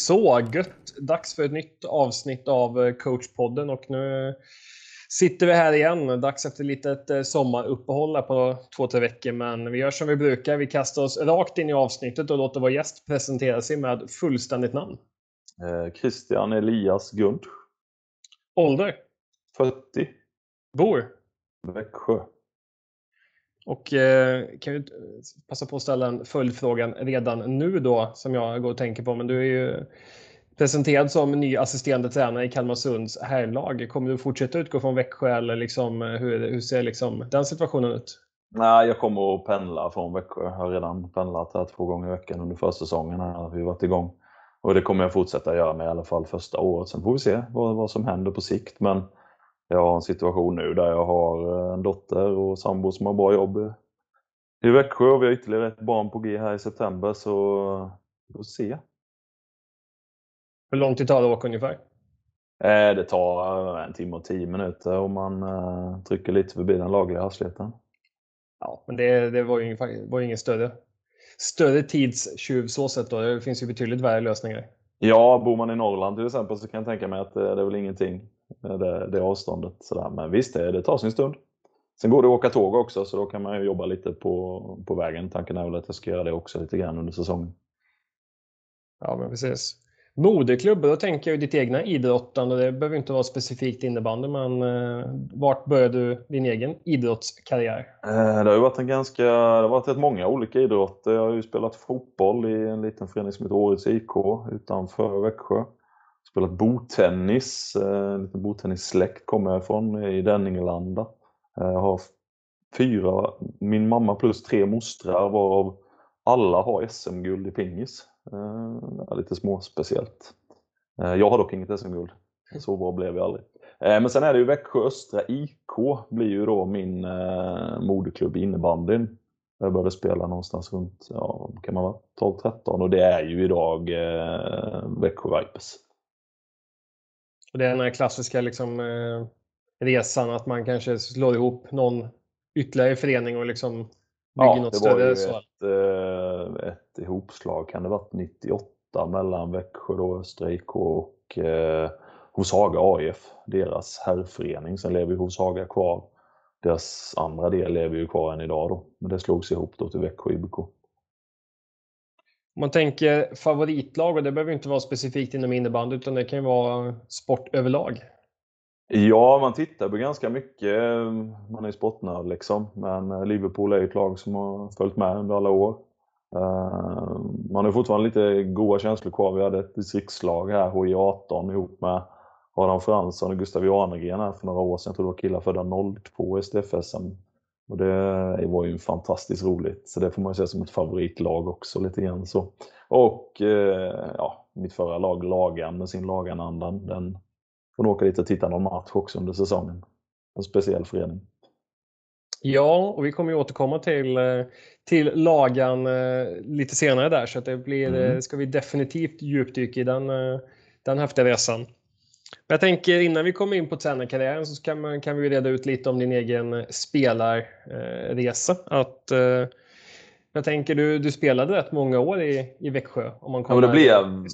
Så gött! Dags för ett nytt avsnitt av eh, coachpodden och nu sitter vi här igen. Dags efter ett litet eh, sommaruppehåll på två, tre veckor. Men vi gör som vi brukar. Vi kastar oss rakt in i avsnittet och låter vår gäst presentera sig med fullständigt namn. Eh, Christian Elias Gund. Ålder? 40. Bor? Växjö. Och eh, kan ju passa på att ställa en följdfrågan redan nu då som jag går och tänker på. Men du är ju presenterad som ny assisterande tränare i Kalmarsunds herrlag. Kommer du fortsätta utgå från Växjö eller liksom, eh, hur, hur ser liksom den situationen ut? Nej, jag kommer att pendla från Växjö. Jag har redan pendlat här två gånger i veckan under försäsongen när vi varit igång. Och det kommer jag fortsätta göra med i alla fall första året. Sen får vi se vad, vad som händer på sikt. Men jag har en situation nu där jag har eh, en dotter och sambo som har bra jobb i Växjö och vi har ytterligare ett barn på G här i september så vi får se. Hur lång tid tar det att åka ungefär? Eh, det tar en timme och tio minuter om man eh, trycker lite förbi den lagliga hastigheten. Ja, men det, det var ju ingen, var ingen större, större tidstjuv så sett då. Det finns ju betydligt värre lösningar. Ja, bor man i Norrland till exempel så kan jag tänka mig att det är väl ingenting det, det avståndet. Sådär. Men visst, det, det tar sin stund. Sen går det att åka tåg också så då kan man ju jobba lite på, på vägen. Tanken är väl att jag ska göra det också lite grann under säsongen. Ja, men precis. Moderklubb, då tänker jag ditt egna idrottande. Det behöver inte vara specifikt innebandy, men eh, vart började du din egen idrottskarriär? Eh, det har varit en ganska, det har varit rätt många olika idrotter. Jag har ju spelat fotboll i en liten förening som heter Årets IK utanför Växjö spelat botennis, Eh, en liten kommer jag ifrån i Denningelanda. Jag eh, har fyra, min mamma plus tre mostrar varav alla har SM-guld i pingis. Eh, lite småspeciellt. Eh, jag har dock inget SM-guld. Så bra blev jag aldrig. Eh, men sen är det ju Växjö Östra IK blir ju då min moderklubb i innebandyn. Jag började spela någonstans runt, ja, kan man vara 12-13 och det är ju idag Växjö Vipers. Och det är den här klassiska liksom, eh, resan att man kanske slår ihop någon ytterligare förening och liksom bygger ja, något större. Ja, det var ju ett, eh, ett ihopslag, kan det varit 98 mellan Växjö då, Östra IK och eh, Hoshaga AIF, deras herrförening. Sen lever ju Hoshaga kvar. Deras andra del lever ju kvar än idag då. Men det slogs ihop då till Växjö IBK. Om man tänker favoritlag, och det behöver inte vara specifikt inom innebandy utan det kan ju vara sport överlag. Ja, man tittar på ganska mycket. Eh, man är sportnörd liksom. Men eh, Liverpool är ett lag som har följt med under alla år. Eh, man har fortfarande lite goda känslor kvar. Vi hade ett distriktslag här, HI18, ihop med Adam Fransson och Gustav Janegren här för några år sedan. Jag tror det var killar födda 02 i STF-SM och det var ju fantastiskt roligt, så det får man se som ett favoritlag också lite grann så. Och eh, ja, mitt förra lag, Lagan med sin Laganandan, den får nog åka dit och titta någon match också under säsongen. En speciell förening. Ja, och vi kommer ju återkomma till, eh, till Lagan eh, lite senare där, så att det blir, mm. ska vi definitivt djupdyka i den, den häftiga resan. Jag tänker innan vi kommer in på tränarkarriären så kan, man, kan vi reda ut lite om din egen spelarresa. Att, eh, jag tänker du, du spelade rätt många år i, i Växjö. Om man ja, det, blev,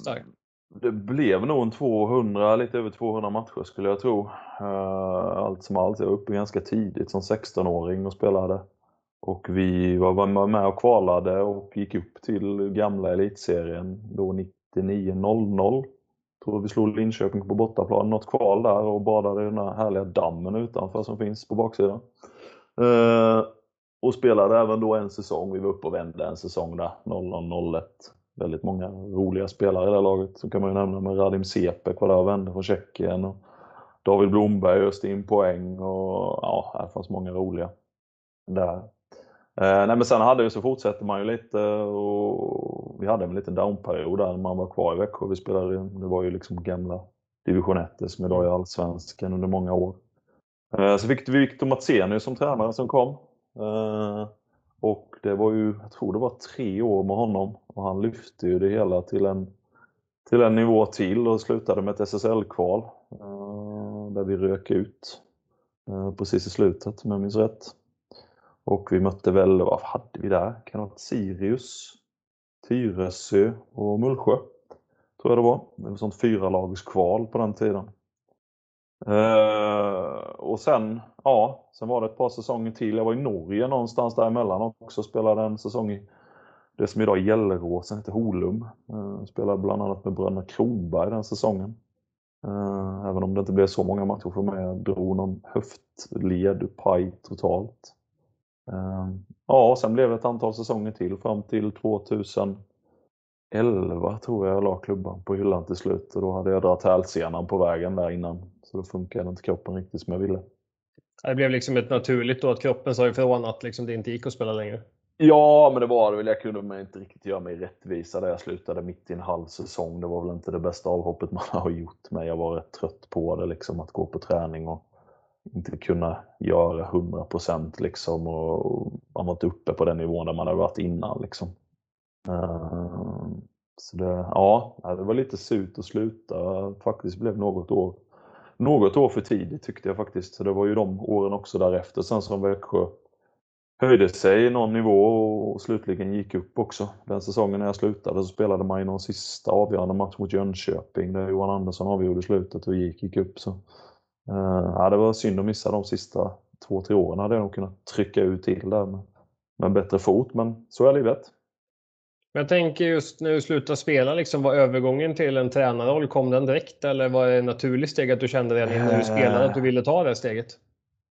det blev nog en 200, lite över 200 matcher skulle jag tro. Eh, allt som allt. Jag var uppe ganska tidigt som 16-åring och spelade. Och vi var med och kvalade och gick upp till gamla elitserien då 99-00 tror vi slog Linköping på bortaplan, något kval där och badade i den här härliga dammen utanför som finns på baksidan. Eh, och spelade även då en säsong, vi var uppe och vände en säsong där, 00-01. Väldigt många roliga spelare i det laget. Så kan man ju nämna med Radim Sepek var där och vände från Tjeckien. Och David Blomberg öste in poäng och ja, det fanns många roliga där. Eh, nej, men sen hade vi så fortsätter man ju lite och vi hade en liten downperiod där när man var kvar i Växjö. Vi spelade, det var ju liksom gamla division 1 som idag är allsvenskan under många år. Eh, så fick vi Viktor Matsenius som tränare som kom. Eh, och det var ju, jag tror det var tre år med honom och han lyfte ju det hela till en, till en nivå till och slutade med ett SSL-kval. Eh, där vi rök ut eh, precis i slutet om jag minns rätt. Och vi mötte väl, vad hade vi där? Kan det ha varit Sirius, Tyresö och Mullsjö? Tror jag det var. Det var sånt fyralagskval på den tiden. Uh, och sen, ja, sen var det ett par säsonger till. Jag var i Norge någonstans däremellan också. Spelade en säsong i det som idag är Gelleråsen, heter Holum. Uh, spelade bland annat med bröderna Kronberg den säsongen. Uh, även om det inte blev så många matcher för mig. Jag drog någon höftled, paj totalt. Uh, ja, sen blev det ett antal säsonger till fram till 2011 tror jag jag la klubban på hyllan till slut. Och då hade jag dragit hälsenan på vägen där innan. Så då funkade inte kroppen riktigt som jag ville. Det blev liksom ett naturligt då att kroppen sa ifrån att liksom det inte gick att spela längre? Ja, men det var det väl. Jag kunde inte riktigt göra mig rättvisa där jag slutade mitt i en halv säsong. Det var väl inte det bästa avhoppet man har gjort, men jag var rätt trött på det, liksom att gå på träning och inte kunna göra 100 procent liksom. Och man var inte uppe på den nivån där man hade varit innan liksom. Ehm, så det, ja, det var lite surt att sluta. Faktiskt blev något år något år för tidigt tyckte jag faktiskt. Så det var ju de åren också därefter sen som Växjö höjde sig i någon nivå och slutligen gick upp också. Den säsongen när jag slutade så spelade man ju någon sista avgörande match mot Jönköping där Johan Andersson avgjorde slutet och gick, gick upp. Så, ja, det var synd att missa de sista två, tre åren. hade jag nog kunnat trycka ut till där med, med bättre fot, men så är livet. Men jag tänker just när du slutade spela, liksom, var övergången till en tränarroll, kom den direkt eller var det ett naturligt steg att du kände redan innan du spelade att du ville ta det steget?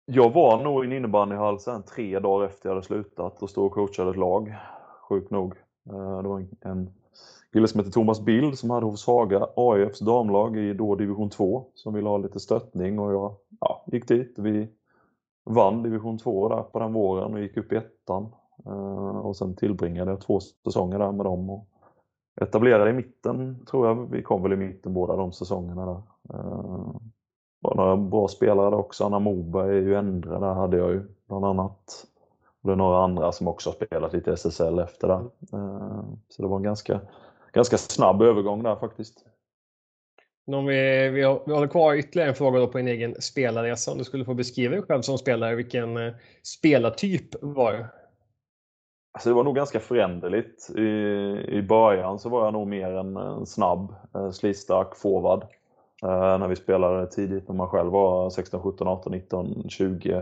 Jag var nog i en innebandyhall sen tre dagar efter jag hade slutat och stod och coachade ett lag, sjukt nog. Eh, det var en kille som hette Thomas Bild som hade hos Haga AIFs damlag i då division 2 som ville ha lite stöttning och jag ja, gick dit. Vi vann division 2 där på den våren och gick upp i ettan. Eh, och sen tillbringade jag två säsonger där med dem. Och etablerade i mitten, tror jag. Vi kom väl i mitten båda de säsongerna där. Eh, var några bra spelare där också. Anna Moberg är ju äldre, där hade jag ju bland annat. Och det är några andra som också har spelat lite SSL efter det. Eh, så det var en ganska, ganska snabb övergång där faktiskt. Om vi, vi, har, vi håller kvar ytterligare en fråga då på din egen spelarresa. Om du skulle få beskriva dig själv som spelare, vilken spelartyp var det? Alltså det var nog ganska föränderligt. I, I början så var jag nog mer en, en snabb, eh, slitstark forward. Eh, när vi spelade tidigt, när man själv var 16, 17, 18, 19, 20.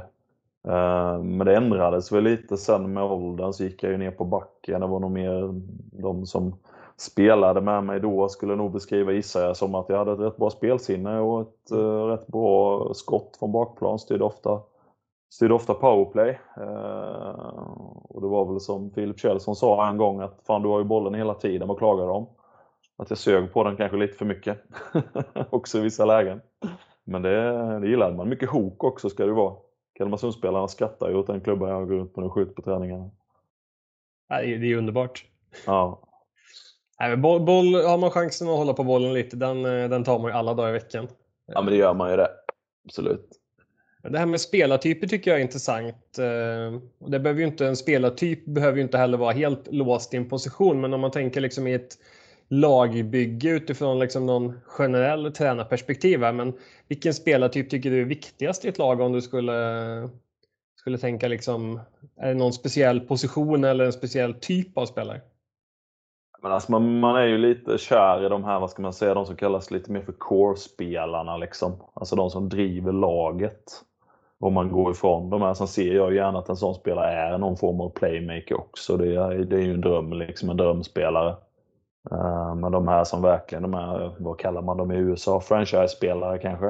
Eh, men det ändrades väl lite sen med åldern så gick jag ju ner på backen. Det var nog mer de som spelade med mig då skulle nog beskriva, gissar jag, som att jag hade ett rätt bra spelsinne och ett uh, rätt bra skott från bakplan. Styrde ofta styrde ofta powerplay. Eh, och det var väl som Philip Kjellson sa en gång att fan du har ju bollen hela tiden, vad klagar om? Att jag sög på den kanske lite för mycket. också i vissa lägen. Men det, det gillade man. Mycket hok också ska det vara. Kalmarsundspelarna skrattar ju åt den klubban jag går runt med och skjuter på träningarna. det är underbart. Ja. Nej, boll, boll, har man chansen att hålla på bollen lite, den, eh, den tar man ju alla dagar i veckan. Ja, men det gör man ju det. Absolut. Det här med spelartyper tycker jag är intressant. Eh, det behöver ju inte, en spelartyp behöver ju inte heller vara helt låst i en position, men om man tänker liksom i ett lagbygge utifrån liksom någon generell tränarperspektiv. Men vilken spelartyp tycker du är viktigast i ett lag om du skulle, skulle tänka liksom, är det någon speciell position eller en speciell typ av spelare? Men alltså man, man, är ju lite kär i de här, vad ska man säga, de som kallas lite mer för core-spelarna. Liksom. Alltså de som driver laget om man går ifrån de här. Sen ser jag gärna att en sån spelare är någon form av playmaker också. Det är, det är ju en dröm, liksom en drömspelare. Uh, men de här som verkligen, de här, vad kallar man dem i USA? Franchise-spelare kanske?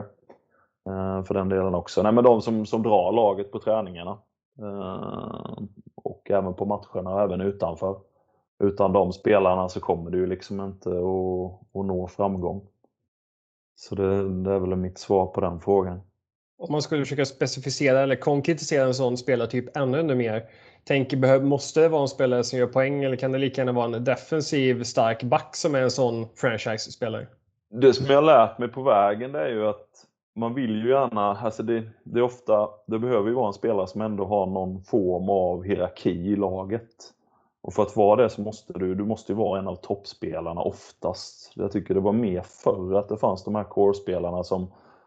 Uh, för den delen också. Nej men de som, som drar laget på träningarna. Uh, och även på matcherna och även utanför. Utan de spelarna så kommer du liksom inte att, att nå framgång. Så det, det är väl mitt svar på den frågan om man skulle försöka specificera eller konkretisera en sån spelartyp ännu, ännu mer. Tänker, måste det vara en spelare som gör poäng eller kan det lika gärna vara en defensiv stark back som är en sån franchise-spelare? Det som jag har lärt mig på vägen det är ju att man vill ju gärna, alltså det, det är ofta, det behöver ju vara en spelare som ändå har någon form av hierarki i laget. Och för att vara det så måste du, du måste ju vara en av toppspelarna oftast. Jag tycker det var mer förr att det fanns de här core-spelarna som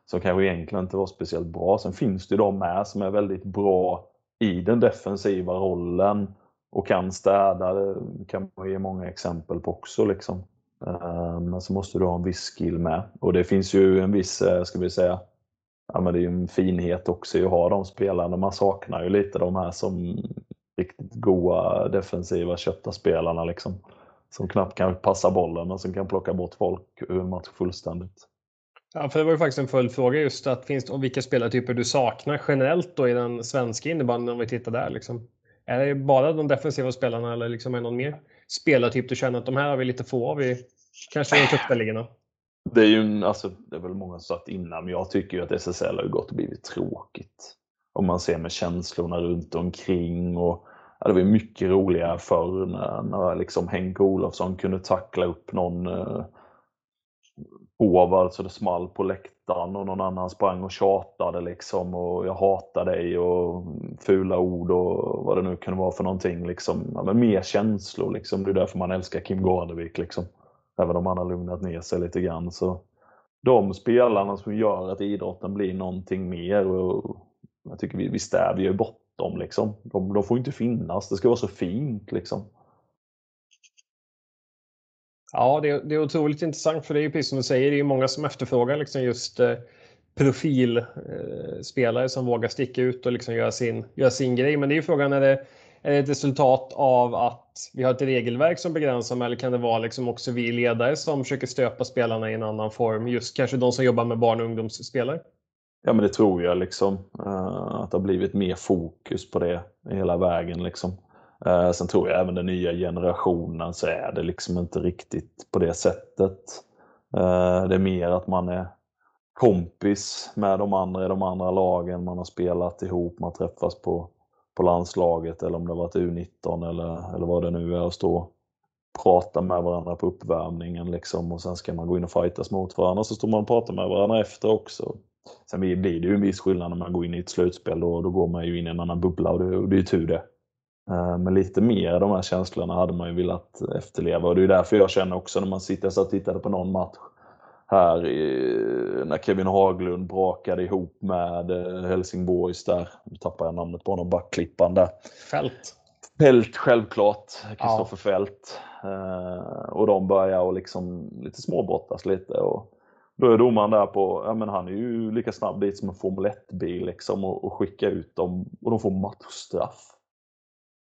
som kanske egentligen inte var speciellt bra. Sen finns det ju de med som är väldigt bra i den defensiva rollen och kan städa. Det kan man ge många exempel på också. Liksom. Eh, men så måste du ha en viss skill med. Och det finns ju en viss, eh, ska vi säga, ja, men det är ju en finhet också att ha de spelarna. Man saknar ju lite de här som riktigt goa defensiva köpta spelarna liksom. Som knappt kan passa bollen och som kan plocka bort folk ur en match fullständigt. Ja, för det var ju faktiskt en följdfråga just att finns det, vilka spelartyper du saknar generellt då i den svenska innebandyn om vi tittar där liksom? Är det bara de defensiva spelarna eller liksom är det någon mer spelartyp du känner att de här har vi lite få av i kanske de tuffa ligorna? Det är ju alltså, det är väl många som sagt innan, men jag tycker ju att SSL har gått och blivit tråkigt. Om man ser med känslorna runt omkring och ja, det var mycket roligare förr när, när liksom Henke Olofsson kunde tackla upp någon eh, forward så det small på läktaren och någon annan sprang och tjatade liksom och jag hatar dig och fula ord och vad det nu kunde vara för någonting. Liksom. Ja, men mer känslor liksom. Det är därför man älskar Kim Gardevik liksom. Även om han har lugnat ner sig lite grann. Så de spelarna som gör att idrotten blir någonting mer. Och jag tycker vi, vi ju bort dem. Liksom. De, de får inte finnas. Det ska vara så fint. Liksom. Ja, det är, det är otroligt intressant för det är ju precis som du säger, det är många som efterfrågar liksom just eh, profilspelare eh, som vågar sticka ut och liksom göra, sin, göra sin grej. Men det är ju frågan, är det, är det ett resultat av att vi har ett regelverk som begränsar eller kan det vara liksom också vi ledare som försöker stöpa spelarna i en annan form? Just kanske de som jobbar med barn och ungdomsspelare? Ja, men det tror jag liksom. Eh, att det har blivit mer fokus på det hela vägen liksom. Eh, sen tror jag även den nya generationen så är det liksom inte riktigt på det sättet. Eh, det är mer att man är kompis med de andra i de andra lagen. Man har spelat ihop, man träffas på på landslaget eller om det varit U19 eller, eller vad det nu är och stå och prata med varandra på uppvärmningen liksom och sen ska man gå in och fightas mot varandra så står man och pratar med varandra efter också. Sen blir det ju en viss skillnad när man går in i ett slutspel då, då går man ju in i en annan bubbla och det, och det är ju tur det. Eh, men lite mer av de här känslorna hade man ju velat efterleva och det är därför jag känner också när man sitter och tittade på någon match här när Kevin Haglund brakade ihop med eh, Helsingborgs där, nu tappar jag namnet på honom, backklippan där. Fält. Fält självklart, Kristoffer ja. Fält. Eh, och de börjar och liksom lite småbrottas lite. Och då är domaren där på, ja men han är ju lika snabb dit som en Formel 1-bil liksom och, och skickar ut dem och de får matchstraff.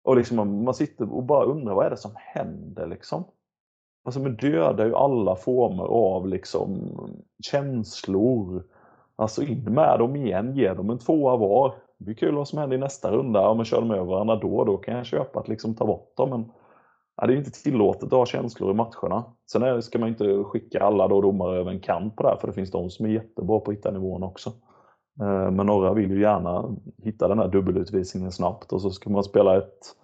Och liksom man sitter och bara undrar vad är det som händer liksom? Alltså man dödar ju alla former av liksom känslor. Alltså in med dem igen, ge dem en tvåa var. Det blir kul vad som händer i nästa runda. Om man kör dem över varandra då, då kan jag köpa att liksom ta bort dem. Men ja, det är inte tillåtet att ha känslor i matcherna. Sen är, ska man inte skicka alla då domare över en kant på det här, för det finns de som är jättebra på att hitta nivån också. Eh, men några vill ju gärna hitta den här dubbelutvisningen snabbt och så ska man spela ett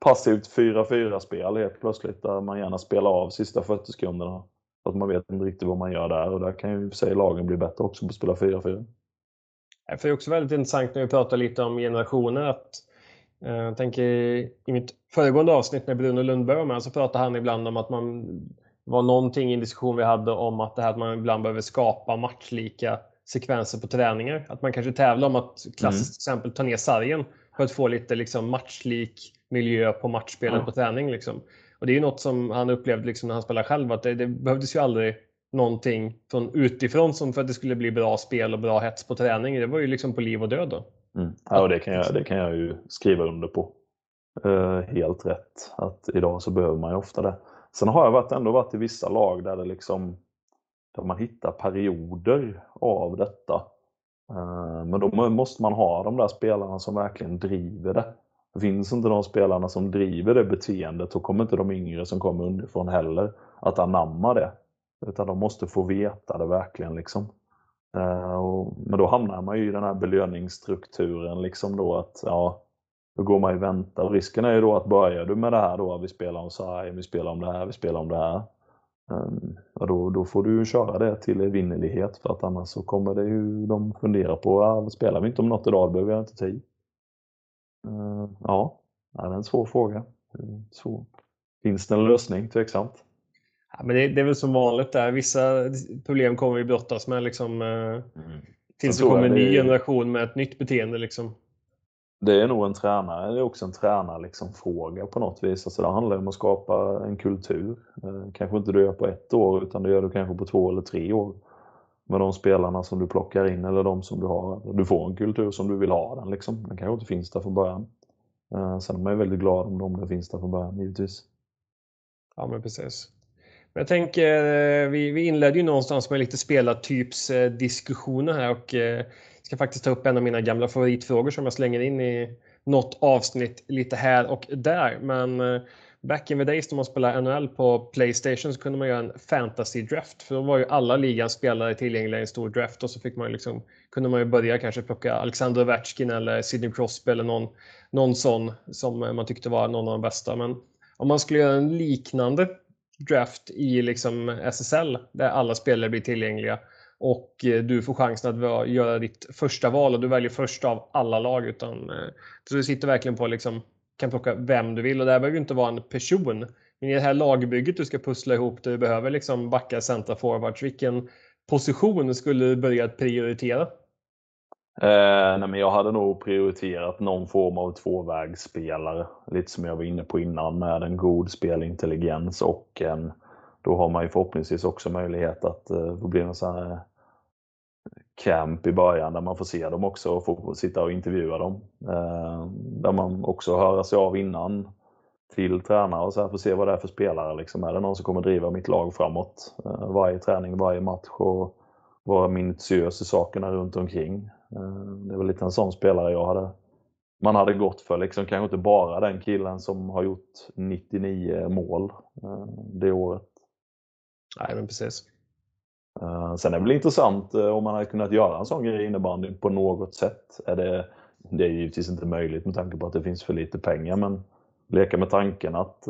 passivt 4-4-spel helt plötsligt där man gärna spelar av sista 40 sekunderna. Så att man vet inte riktigt vad man gör där och där kan ju för sig lagen bli bättre också på att spela 4-4. Det är också väldigt intressant när vi pratar lite om generationer att jag tänker i mitt föregående avsnitt när Bruno Lundberg var med så pratade han ibland om att man var någonting i en diskussion vi hade om att det här att man ibland behöver skapa matchlika sekvenser på träningar. Att man kanske tävlar om att klassiskt mm. exempel ta ner sargen för att få lite liksom matchlik miljö på matchspelet mm. på träning. Liksom. Och det är ju något som han upplevde liksom när han spelade själv att det, det behövdes ju aldrig någonting från utifrån som för att det skulle bli bra spel och bra hets på träning. Det var ju liksom på liv och död då. Mm. Ja, och det kan, jag, det kan jag ju skriva under på. Uh, helt rätt. Att idag så behöver man ju ofta det. Sen har jag varit, ändå varit i vissa lag där det liksom där man hittar perioder av detta. Uh, men då måste man ha de där spelarna som verkligen driver det. Finns inte de spelarna som driver det beteendet så kommer inte de yngre som kommer underifrån heller att anamma det. Utan de måste få veta det verkligen. Liksom. Eh, och, men då hamnar man ju i den här belöningsstrukturen. Liksom då att ja, då går man ju vänta. Och risken är ju då att börjar du med det här då, vi spelar om så vi spelar om det här, vi spelar om det här. Um, då, då får du köra det till evinnerlighet för att annars så kommer det ju de fundera på, ja, spelar vi inte om något idag, då behöver jag inte tid. Uh, ja, det är en svår fråga. Ehm, så, finns det en lösning? Tveksamt. Ja, men det, det, är väl som vanligt där. Vissa problem kommer vi brottas med liksom, uh, mm. tills det kommer en ny generation med ett nytt beteende. Liksom. det är nog en tränare, det är också en tränarfråga liksom, fråga på något vis. Alltså det handlar om att skapa en kultur. Eh, kanske inte du gör på ett år utan det gör du kanske på två eller tre år. Med de spelarna som du plockar in eller de som du har. Du får en kultur som du vill ha den liksom. Den kanske inte finns där från början. Eh, sen är man ju väldigt glad om de finns där från början givetvis. Ja men precis. Men jag tänker, eh, vi, vi inledde ju någonstans med lite spelartypsdiskussioner här och jag ska faktiskt ta upp en av mina gamla favoritfrågor som jag slänger in i något avsnitt lite här och där. Men eh, back in the days när man spelade NHL på Playstation så kunde man göra en fantasy draft. För då var ju alla ligans spelare tillgängliga i en stor draft och så fick man liksom, kunde man ju börja kanske plocka Alexander Ovechkin eller Sidney Crosby eller någon, någon sån som man tyckte var någon av de bästa. Men om man skulle göra en liknande draft i liksom SSL där alla spelare blir tillgängliga och eh, du får chansen att göra ditt första val och du väljer först av alla lag. Utan, eh, så du sitter verkligen på liksom, kan plocka vem du vill och det här behöver ju inte vara en person. Men i det här lagbygget du ska pussla ihop där du behöver liksom backa, centra, forwards. Vilken position skulle du börja prioritera? Eh, nej men jag hade nog prioriterat någon form av tvåvägsspelare. Lite som jag var inne på innan med en god spelintelligens och en då har man ju förhoppningsvis också möjlighet att eh, få bli någon sån här camp i början där man får se dem också och få sitta och intervjua dem. Eh, där man också hör sig av innan till tränare och så här får se vad det är för spelare. Liksom. Är det någon som kommer driva mitt lag framåt eh, varje träning, varje match och vara minutiös i sakerna runt omkring. Det var lite en sån spelare jag hade man hade gått för. Liksom, kanske inte bara den killen som har gjort 99 mål det året. Nej, men precis. Uh, sen är det väl intressant om man hade kunnat göra en sån grej i innebandy på något sätt. Är det, det är givetvis inte möjligt med tanke på att det finns för lite pengar men leka med tanken att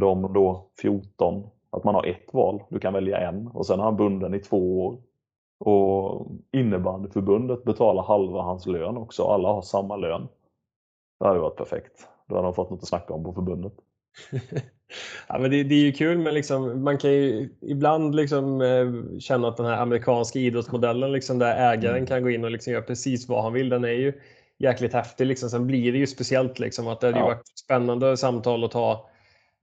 de då 14, att man har ett val. Du kan välja en och sen är han bunden i två år. Och innebandyförbundet betalar halva hans lön också. Alla har samma lön. Det hade varit perfekt. Då hade de fått något att snacka om på förbundet. ja, men det, det, är ju kul, men liksom, man kan ju ibland liksom, eh, känna att den här amerikanska idrottsmodellen liksom, där ägaren mm. kan gå in och liksom göra precis vad han vill, den är ju jäkligt häftig. Liksom. Sen blir det ju speciellt liksom, att det hade ja. varit spännande samtal att ta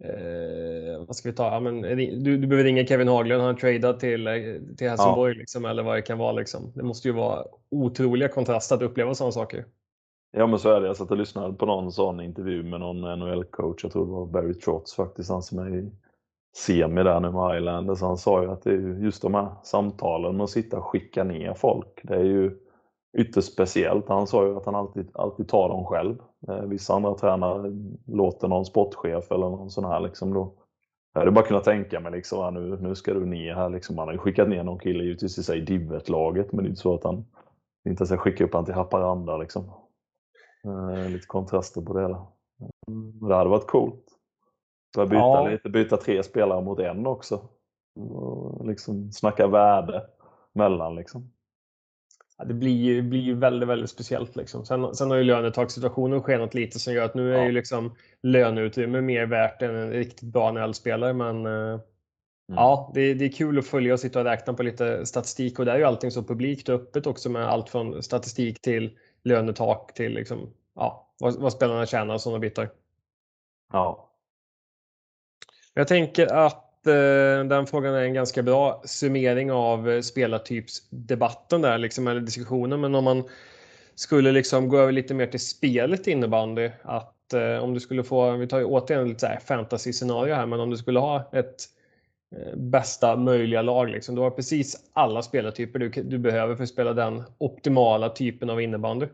Eh, vad ska vi ta? Ja, men, du, du behöver ringa Kevin Haglund, han tradat till, eh, till Helsingborg ja. liksom, eller vad det kan vara. Liksom. Det måste ju vara otroliga kontraster att uppleva sådana saker. Ja men så är det. Jag satt och lyssnade på någon sån intervju med någon NHL-coach, jag tror det var Barry Trotz faktiskt, han som är i semi där nu med Islanders. Han sa ju att det är just de här samtalen med att sitta och skicka ner folk. Det är ju ytterst speciellt. Han sa ju att han alltid, alltid tar dem själv. Eh, vissa andra tränare låter någon sportchef eller någon sån här liksom då. Jag hade bara kunnat tänka mig liksom, nu, nu ska du ner här liksom. Han har ju skickat ner någon kille givetvis i sig Divet-laget men det är inte så att han inte ska skicka upp han till Haparanda liksom. Eh, lite kontraster på det hela. det hade varit coolt. Börja byta ja. lite, byta tre spelare mot en också. Och liksom snacka värde mellan liksom. Ja, det blir ju, blir ju väldigt, väldigt speciellt. Liksom. Sen, sen har ju lönetakssituationen skenat lite som gör att nu är ja. ju liksom löneutrymme mer värt än en riktigt bra NHL-spelare. Men eh, mm. ja, det, det är kul att följa och sitta och räkna på lite statistik och där är ju allting så publikt och öppet också med allt från statistik till lönetak till liksom, ja, vad, vad spelarna tjänar och sådana bitar. Ja. Jag tänker att Eh, den frågan är en ganska bra summering av eh, spelartypsdebatten där, liksom, eller diskussionen. Men om man skulle liksom gå över lite mer till spelet innebandy, att eh, om du skulle få, vi tar ju återigen lite så här fantasy-scenario här, men om du skulle ha ett eh, bästa möjliga lag. Liksom. Du har precis alla spelartyper du, du behöver för att spela den optimala typen av innebandy.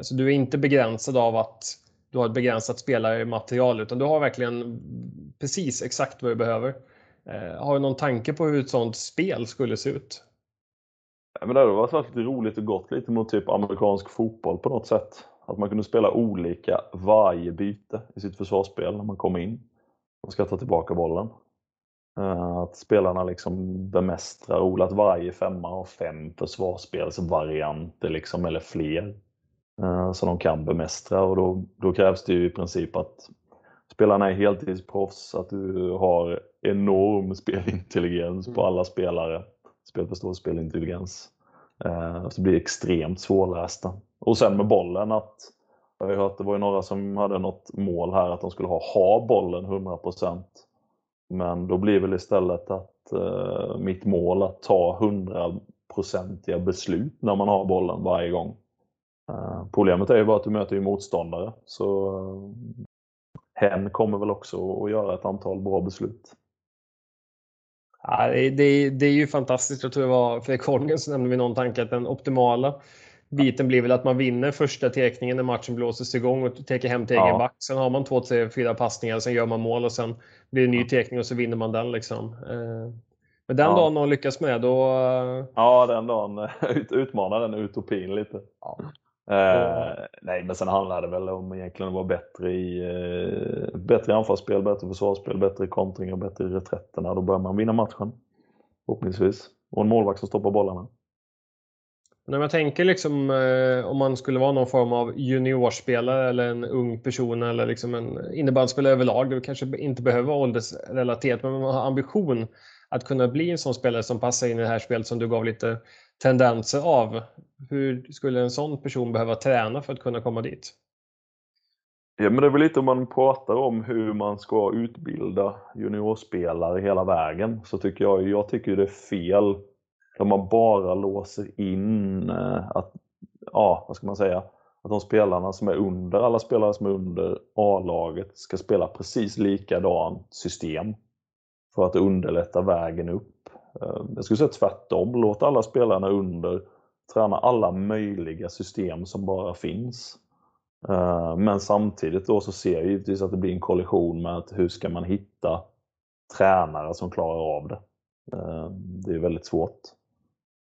Så du är inte begränsad av att du har ett begränsat spelarmaterial utan du har verkligen precis exakt vad du behöver. Eh, har du någon tanke på hur ett sånt spel skulle se ut? Ja, men det hade varit lite roligt och gott lite mot typ amerikansk fotboll på något sätt. Att man kunde spela olika varje byte i sitt försvarsspel när man kommer in och ska ta tillbaka bollen. Eh, att spelarna liksom bemästrar, att varje femma har fem försvarsspelsvarianter liksom, eller fler. Eh, som de kan bemästra och då, då krävs det ju i princip att spelarna är heltidsproffs, att du har enorm spelintelligens på mm. alla spelare. Spelförståelse, spelintelligens. Eh, så det blir extremt svårlästa. Och sen med bollen att jag har hört det var ju några som hade något mål här att de skulle ha, ha bollen 100%. Men då blir väl istället att eh, mitt mål att ta 100-procentiga beslut när man har bollen varje gång. Eh, problemet är ju bara att du möter ju motståndare. Så eh, hen kommer väl också att göra ett antal bra beslut. Ja, det, det, det, är ju fantastiskt. Jag tror det var Fredrik Holmgren som nämnde vid någon tanke att den optimala biten blir väl att man vinner första tekningen när matchen blåses igång och täcker hem till egen ja. back. Sen har man två, tre, fyra passningar, sen gör man mål och sen blir det ny tekning och så vinner man den. Liksom. Eh, men den ja. dagen någon lyckas med då... Ja, den dagen utmanar den utopin lite. Ja. Eh, nej, men sen handlar det väl om egentligen att vara bättre i eh, bättre anfallsspel, bättre försvarsspel, bättre kontring och bättre i reträtterna. Då börjar man vinna matchen. Förhoppningsvis. Och en målvakt som stoppar bollarna. När man tänker liksom eh, om man skulle vara någon form av juniorspelare eller en ung person eller liksom en innebandyspelare överlag. Det kanske inte behöver vara åldersrelaterat men man har ambition att kunna bli en sån spelare som passar in i det här spelet som du gav lite tendenser av. Hur skulle en sån person behöva träna för att kunna komma dit? Ja, men det är väl lite om man pratar om hur man ska utbilda juniorspelare hela vägen så tycker jag, jag tycker det är fel där man bara låser in eh, att, ja, vad ska man säga, att de spelarna som är under, alla spelare som är under A-laget ska spela precis likadant system för att underlätta vägen upp. Eh, jag skulle säga tvärtom, låt alla spelarna under träna alla möjliga system som bara finns. Eh, men samtidigt då så ser jag givetvis att det blir en kollision med att hur ska man hitta tränare som klarar av det. Eh, det är väldigt svårt.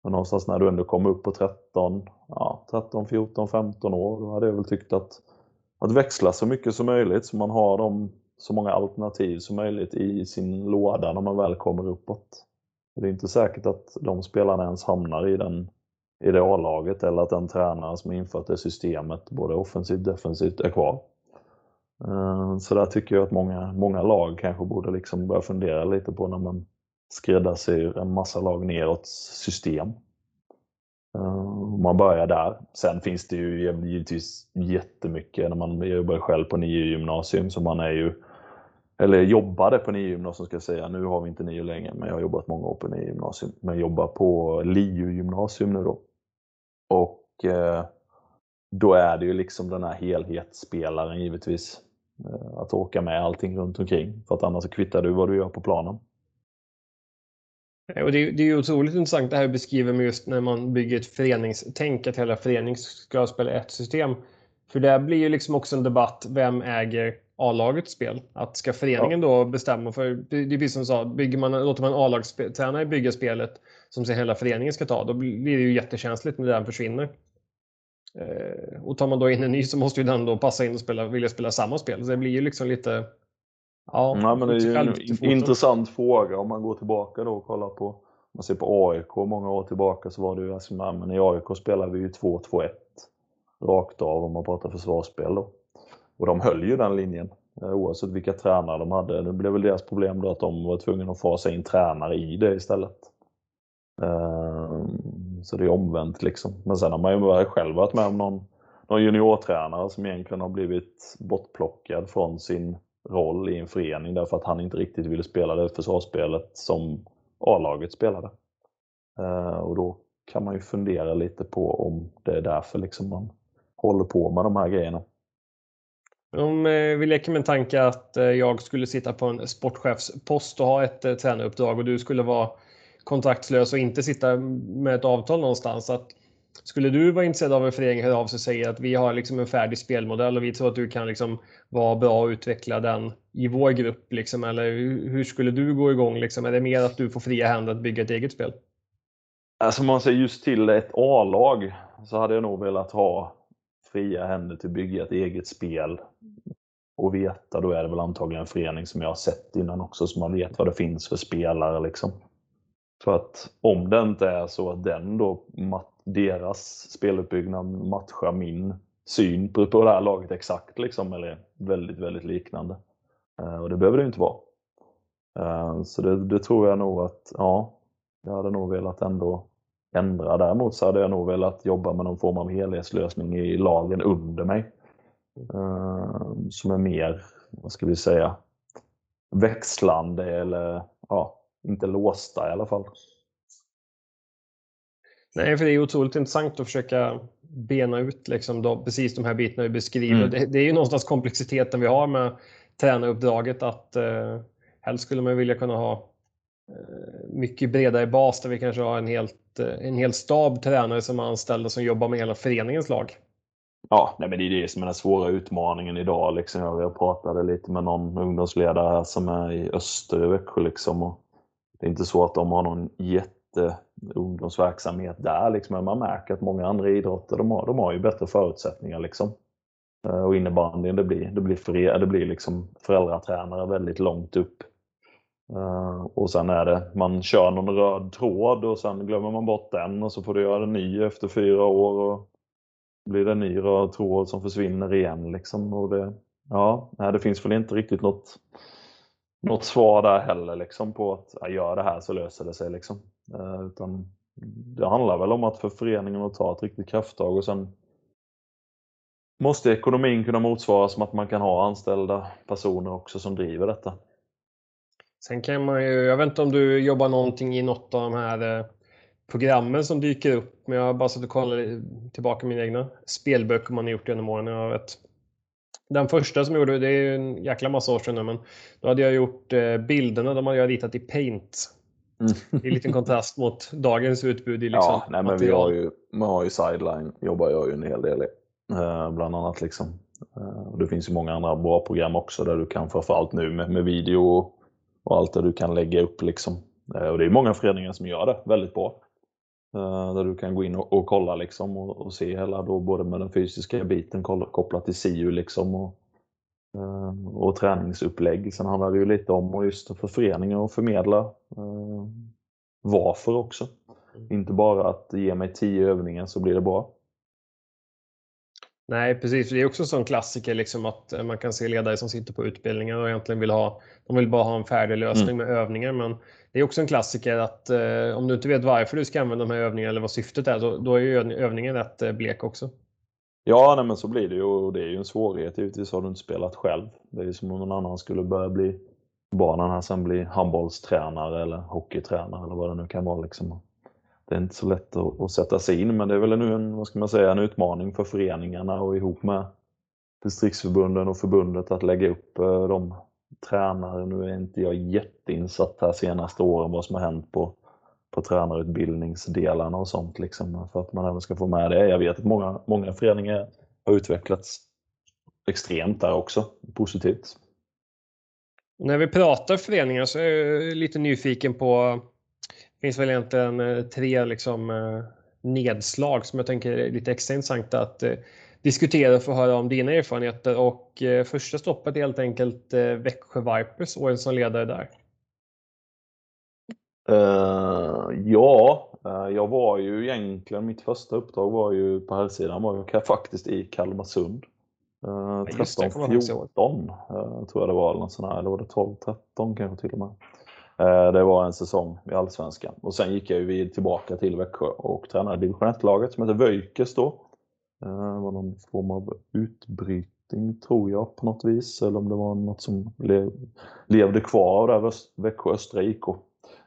Men någonstans när du ändå kommer upp på 13, ja, 13, 14, 15 år, då hade jag väl tyckt att, att växla så mycket som möjligt så man har de, så många alternativ som möjligt i sin låda när man väl kommer uppåt. Det är inte säkert att de spelarna ens hamnar i, den, i det A-laget eller att den tränare som infört det systemet, både offensivt och defensivt, är kvar. Eh, så där tycker jag att många, många lag kanske borde liksom börja fundera lite på när man skräddarsyr en massa lag neråt system. Eh, man börjar där. Sen finns det ju givetvis jättemycket när man jobbar själv på nio gymnasium så man är ju eller jobbade på NIU-gymnasium ska jag säga. Nu har vi inte NIU längre men jag har jobbat många år på NIU-gymnasium, Men jobbar på LiU gymnasium nu då. Och eh, då är det ju liksom den här helhetsspelaren givetvis. Eh, att åka med allting runt omkring. För att annars kvittar du vad du gör på planen. Och det, det är ju otroligt intressant det här du beskriver med just när man bygger ett föreningstänk, att hela föreningen ska spela ett system. För det blir ju liksom också en debatt, vem äger A-lagets spel? Att ska föreningen ja. då bestämma, för det är precis som sa, bygger man, låter man A-lagstränare bygga spelet som sen hela föreningen ska ta, då blir det ju jättekänsligt när den försvinner. Eh, och tar man då in en ny så måste ju den då passa in och spela, vilja spela samma spel. Så det blir ju liksom lite Ja, Nej, men det är ju en intressant fråga om man går tillbaka då och kollar på om man ser på AIK många år tillbaka så var det ju alltså, men i AIK spelade vi ju 2-2-1 rakt av om man pratar försvarsspel då. Och de höll ju den linjen eh, oavsett vilka tränare de hade. Det blev väl deras problem då att de var tvungna att fasa in tränare i det istället. Ehm, så det är omvänt liksom. Men sen har man ju själv varit med om någon, någon juniortränare som egentligen har blivit bortplockad från sin roll i en förening därför att han inte riktigt ville spela det försvarsspelet som A-laget spelade. Ehm, och då kan man ju fundera lite på om det är därför liksom man håller på med de här grejerna. Om eh, vi leker med en tanke att eh, jag skulle sitta på en sportchefspost och ha ett eh, tränaruppdrag och du skulle vara kontraktslös och inte sitta med ett avtal någonstans. Att skulle du vara intresserad av en förening hör av sig och säger att vi har liksom en färdig spelmodell och vi tror att du kan liksom vara bra och utveckla den i vår grupp? Liksom, eller hur skulle du gå igång? Liksom? Är det mer att du får fria händer att bygga ett eget spel? Alltså om man säger just till ett A-lag så hade jag nog velat ha fria händer till att bygga ett eget spel och veta, då är det väl antagligen en förening som jag har sett innan också, så man vet vad det finns för spelare. Liksom. För att om det inte är så att den då, deras speluppbyggnad matchar min syn på, på det här laget exakt, liksom, eller väldigt, väldigt liknande. Eh, och det behöver det inte vara. Eh, så det, det, tror jag nog att, ja, jag hade nog velat ändå ändra. Däremot så hade jag nog velat jobba med någon form av helhetslösning i lagen under mig. Eh, som är mer, vad ska vi säga, växlande eller ja, inte låsta i alla fall. Nej, för det är otroligt intressant att försöka bena ut liksom då, precis de här bitarna vi beskriver. Mm. Det, det, är ju någonstans komplexiteten vi har med tränaruppdraget att eh, helst skulle man vilja kunna ha eh, mycket bredare bas där vi kanske har en, helt, Eh, en hel stab tränare som är anställda som jobbar med hela föreningens lag. Ja, nej, men det är det som är den svåra utmaningen idag. Liksom. Jag pratade lite med någon ungdomsledare här som är i Öster i Växjö. Liksom, och det är inte så att de har någon jätte ungdomsverksamhet där. Liksom. Men man märker att många andra idrotter de har, de har ju bättre förutsättningar. Liksom. Eh, och innebandyn, det blir, det blir, för, det blir liksom föräldratränare väldigt långt upp. Eh, och sen är det, man kör någon röd tråd och sen glömmer man bort den och så får du göra en ny efter fyra år. Och blir det en ny röd tråd som försvinner igen. Liksom. Och det, ja, det finns väl inte riktigt något, något svar där heller liksom, på att ja, gör det här så löser det sig. Liksom. Eh, utan det handlar väl om att för föreningen att ta ett riktigt krafttag och sen måste ekonomin kunna motsvaras som att man kan ha anställda personer också som driver detta. Sen kan man ju, jag vet inte om du jobbar någonting i något av de här eh, programmen som dyker upp, men jag har bara suttit och kollat tillbaka mina egna spelböcker man har gjort genom åren. Jag vet. Den första som jag gjorde, det är ju en jäkla massa år sedan nu, men då hade jag gjort eh, bilderna, de hade jag ritat i Paint. Mm. I liten kontrast mot dagens utbud i liksom Ja, nej, men vi har ju, man har ju sideline, jobbar jag ju en hel del i. Eh, bland annat. Liksom. Eh, det finns ju många andra bra program också där du kan framförallt nu med, med video och allt där du kan lägga upp. Liksom. Eh, och det är många föreningar som gör det väldigt bra. Där du kan gå in och, och kolla liksom, och, och, se hela, då, både med den fysiska biten kopplat till SIU liksom, och, och träningsupplägg. Sen handlar det ju lite om just för föreningar att förmedla varför också. Mm. Inte bara att ge mig tio övningar så blir det bra. Nej, precis. Det är också en sån klassiker liksom att eh, man kan se ledare som sitter på utbildningar och egentligen vill ha, de vill bara ha en färdig lösning mm. med övningar. Men det är också en klassiker att eh, om du inte vet varför du ska använda de här övningarna eller vad syftet är, då, då är ju övningen rätt eh, blek också. Ja, nej, men så blir det ju och det är ju en svårighet. Givetvis har du inte spelat själv. Det är ju som om någon annan skulle börja bli barnen här sen bli handbollstränare eller hockeytränare eller vad det nu kan vara. Liksom det är inte så lätt att, att, sätta sig in, men det är väl nu en, vad ska man säga, en utmaning för föreningarna och ihop med distriktsförbunden och förbundet att lägga upp eh, de tränare. Nu är inte jag jätteinsatt här senaste åren vad som har hänt på, på tränarutbildningsdelarna och sånt liksom, för att man även ska få med det. Jag vet att många, många föreningar har utvecklats extremt där också, positivt. När vi pratar föreningar så är jag lite nyfiken på finns väl egentligen eh, tre liksom, eh, nedslag som jag tänker är lite extra intressanta att eh, diskutera och få höra om dina erfarenheter. Och första stoppet är helt enkelt Växjö Vipers, åren som ledare där. Uh, ja, jag var ju egentligen, mitt första uppdrag var ju på här sidan var jag faktiskt i Kalmarsund. Uh, 13, 14 uh, tror jag det var, eller, sånt här, eller var det 12, 13 kanske till och med. Eh, det var en säsong i Allsvenskan. Och sen gick jag ju tillbaka till Växjö och tränade division 1-laget som heter Vöjkes då. Eh, det var någon form av utbrytning tror jag på något vis. Eller om det var något som levde kvar där, Växjö Östra IK.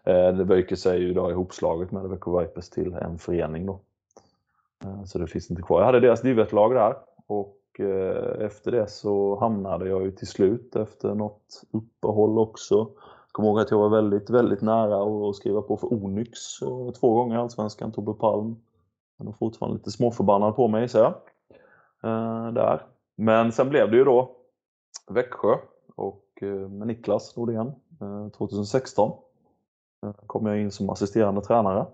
Eh, Vöjkes är ju idag ihopslaget med Växjö Vipers till en förening då. Så det finns inte kvar. Jag hade deras div lag där och efter det så hamnade jag ju till slut efter något uppehåll också kommer ihåg att jag var väldigt, väldigt nära att skriva på för Onyx två gånger i Allsvenskan, Tobbe Palm. Han är fortfarande lite småförbannad på mig, så jag. Eh, där. Men sen blev det ju då Växjö och eh, med Niklas Nordén 2016 eh, eh, kom jag in som assisterande tränare.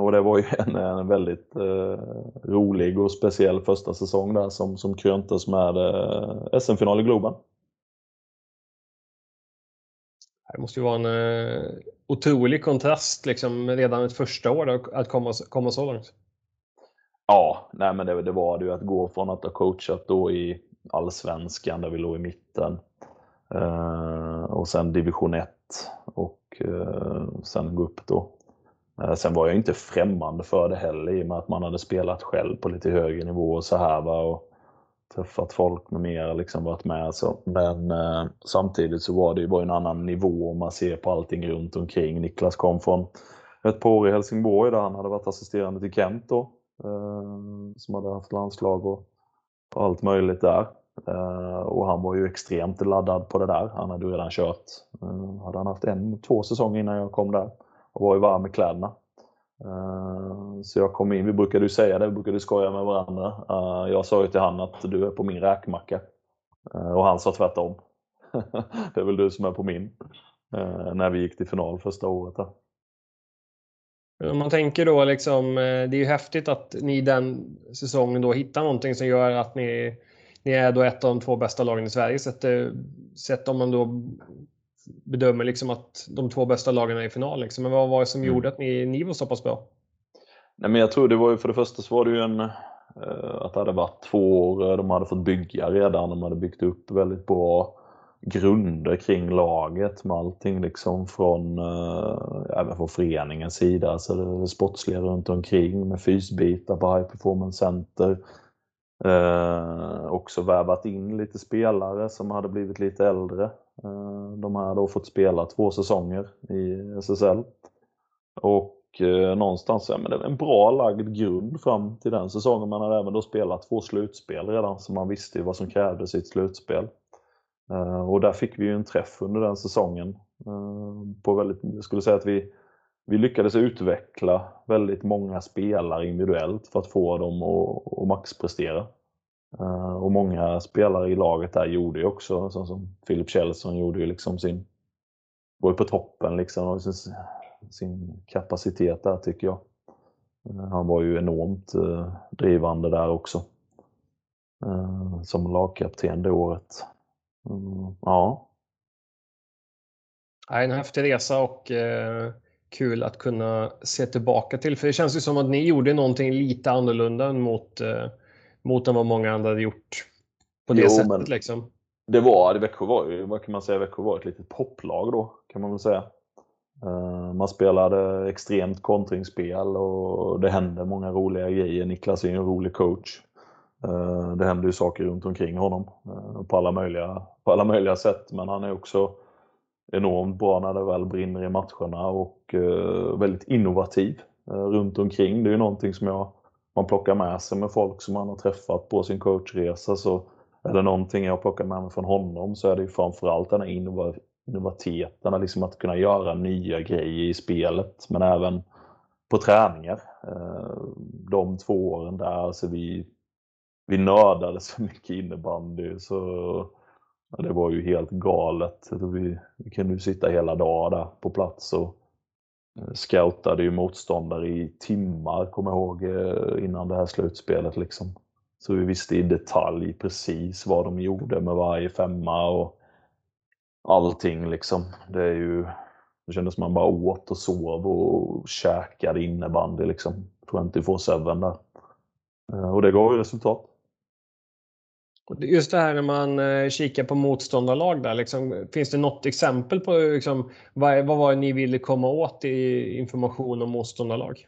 Och det var ju en, en väldigt eh, rolig och speciell första säsong där som, som kröntes med eh, SM-final i Globen. Det måste ju vara en eh, otrolig kontrast liksom, redan ett första år att komma, komma så långt. Ja, nej men det, det var det ju att gå från att ha coachat då i allsvenskan där vi låg i mitten eh, och sen division 1 och eh, sen gå upp då Eh, sen var jag inte främmande för det heller i och med att man hade spelat själv på lite högre nivå och så här. Va? Och träffat folk med mera liksom varit med. Så. Men eh, samtidigt så var det ju bara en annan nivå om man ser på allting runt omkring. Niklas kom från ett par år i Helsingborg där han hade varit assisterande till Kent då. Eh, som hade haft landslag och, och allt möjligt där. Eh, och han var ju extremt laddad på det där. Han hade ju redan kört. Eh, hade han haft en, två säsonger innan jag kom där. Och var ju varm i kläderna. Eh, så jag kom in, vi brukade ju säga det, vi brukade skoja med varandra. Eh, jag sa ju till han att du är på min räkmacka. Eh, och han sa tvärtom. det är väl du som är på min. När vi gick till final första året. Om man tänker då liksom, det är ju häftigt att ni den säsongen då hittar någonting som gör att ni, ni är då ett av de två bästa lagen i Sverige. Sett, sett om man då bedömer liksom att de två bästa lagen är i final. Liksom. Men vad var det som mm. gjorde att ni, ni var så pass bra? Nej, men jag tror det var ju för det första så var det ju en eh, att det hade varit två år, de hade fått bygga redan, de hade byggt upp väldigt bra grunder kring laget med allting liksom från, äh, även från föreningens sida, alltså det sportsliga runt omkring med fysbitar på High Performance Center. Eh, också värvat in lite spelare som hade blivit lite äldre. Eh, de har då fått spela två säsonger i SSL. Och eh, någonstans, ja, men det är en bra lagd grund fram till den säsongen. Man hade även då spelat två slutspel redan, så man visste ju vad som krävdes i ett slutspel. Eh, och där fick vi ju en träff under den säsongen. På väldigt, jag skulle säga att vi vi lyckades utveckla väldigt många spelare individuellt för att få dem att, att maxprestera. Eh, och många spelare i laget där gjorde ju också, så som Philip Kjellson gjorde ju liksom sin, var ju på toppen liksom av sin, sin kapacitet där tycker jag. Eh, han var ju enormt eh, drivande där också. som lagkapten det året. Mm, ja. En häftig resa och kul att kunna se tillbaka till. För det känns ju som att ni gjorde någonting lite annorlunda mot, mot än vad många andra hade gjort. På det jo, sättet liksom. Det var, det Växjö var ju, vad kan man säga, Växjö var ett litet poplag då, kan man väl säga. Uh, man spelade extremt kontringsspel och det hände många roliga grejer. Niklas är ju en rolig coach. Uh, det händer ju saker runt omkring honom uh, på, alla möjliga, på alla möjliga sätt, men han är också enormt bra när det väl brinner i matcherna och eh, väldigt innovativ eh, runt omkring. Det är ju någonting som jag, man plockar med sig med folk som man har träffat på sin coachresa. Så är det någonting jag plockar med mig från honom så är det ju framförallt den här innovativiteten, liksom att kunna göra nya grejer i spelet men även på träningar. Eh, de två åren där, alltså vi, vi nördade så mycket innebandy så det var ju helt galet. Vi, vi kunde ju sitta hela dagen där på plats och Eh, scoutade ju motståndare i timmar, kommer jag ihåg, eh, innan det här slutspelet. Liksom. Så vi visste i detalj precis vad de gjorde med varje femma och allting. Liksom. Det, är ju, det kändes som man bara åt och sov och käkade innebandy. Liksom. 24-7 där. Eh, och det gav ju resultat. Just det här när man eh, kikar på motståndarlag där, liksom, finns det något exempel på liksom, vad, vad var det ni ville komma åt i information om motståndarlag?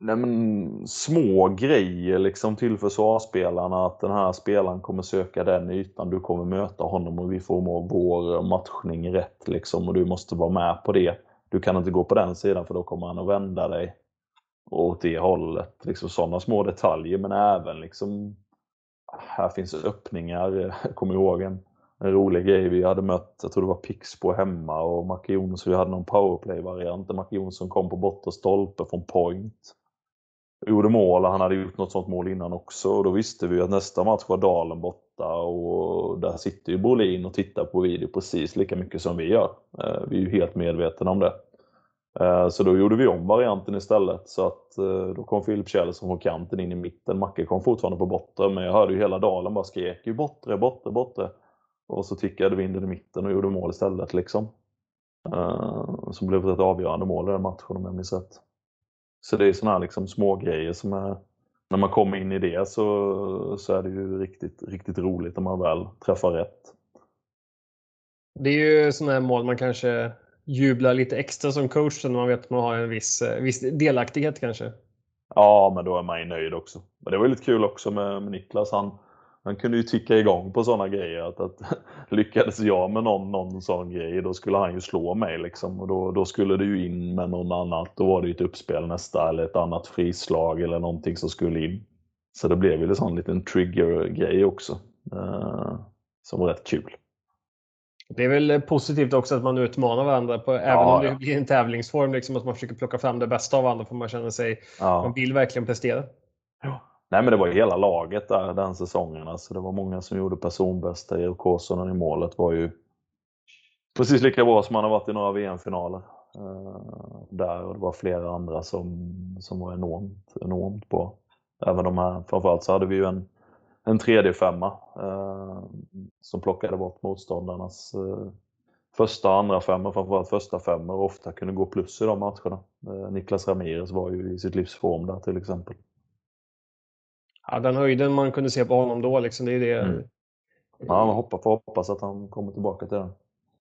Nej, men, små grejer liksom till försvarsspelarna att den här spelaren kommer söka den ytan, du kommer möta honom och vi får vår matchning rätt liksom och du måste vara med på det. Du kan inte gå på den sidan för då kommer han att vända dig åt det hållet. Liksom sådana små detaljer men även liksom här finns öppningar. Jag kommer ihåg en, en rolig grej. Vi hade mött, jag tror det var Pixbo hemma och Macke Jonsson, vi hade någon powerplay-variant där Macke Jonsson kom på bortre stolpe från point. Gjorde mål och han hade gjort något sånt mål innan också och då visste vi att nästa match var Dalen borta och där sitter ju Brolin och tittar på video precis lika mycket som vi gör. Eh, vi är ju helt medvetna om det. Eh, så då gjorde vi om varianten istället. Så att eh, då kom Filip Kjellson från kanten in i mitten. Macke kom fortfarande på bortre, men jag hörde ju hela dalen bara skrek ju bortre, bortre, bortre. Och så tickade vi in den i mitten och gjorde mål istället. Liksom. Eh, som blev ett avgörande mål i den matchen om jag minns rätt. Så det är sådana här liksom små grejer som är, när man kommer in i det så, så är det ju riktigt, riktigt roligt när man väl träffar rätt. Det är ju sådana här mål man kanske jublar lite extra som coach när man vet att man har en viss, eh, viss delaktighet kanske. Ja, men då är man ju nöjd också. Men det var ju lite kul också med, med Niklas. Han, han kunde ju ticka igång på sådana grejer. Att, att lyckades jag med någon, någon sån grej, då skulle han ju slå mig. Liksom. Och då, då skulle det ju in med någon annat. Då var det ju ett uppspel nästa eller ett annat frislag eller någonting som skulle in. Så det blev ju en sån liten trigger-grej också. Eh, som var rätt kul. Det är väl positivt också att man utmanar varandra, på, även ja, om det blir en tävlingsform, liksom att man försöker plocka fram det bästa av varandra för man känner sig, ja. man vill verkligen prestera. Ja. Nej men det var ju hela laget där den säsongen. Alltså, det var många som gjorde personbästa. Erik Kåsonen i målet var ju precis lika bra som han har varit i några VM-finaler. Uh, där och det var flera andra som, som var enormt, enormt bra. Även de här, framförallt så hade vi ju en, en tredje femma uh, som plockade bort motståndarnas uh, första och andra femmor, framförallt första femmor och ofta kunde gå plus i de matcherna. Niklas Ramirez var ju i sitt livs form där till exempel ja, den höjden man kunde se på honom då, liksom, det är det. Mm. Ja, man hoppas, får hoppas att han kommer tillbaka till den.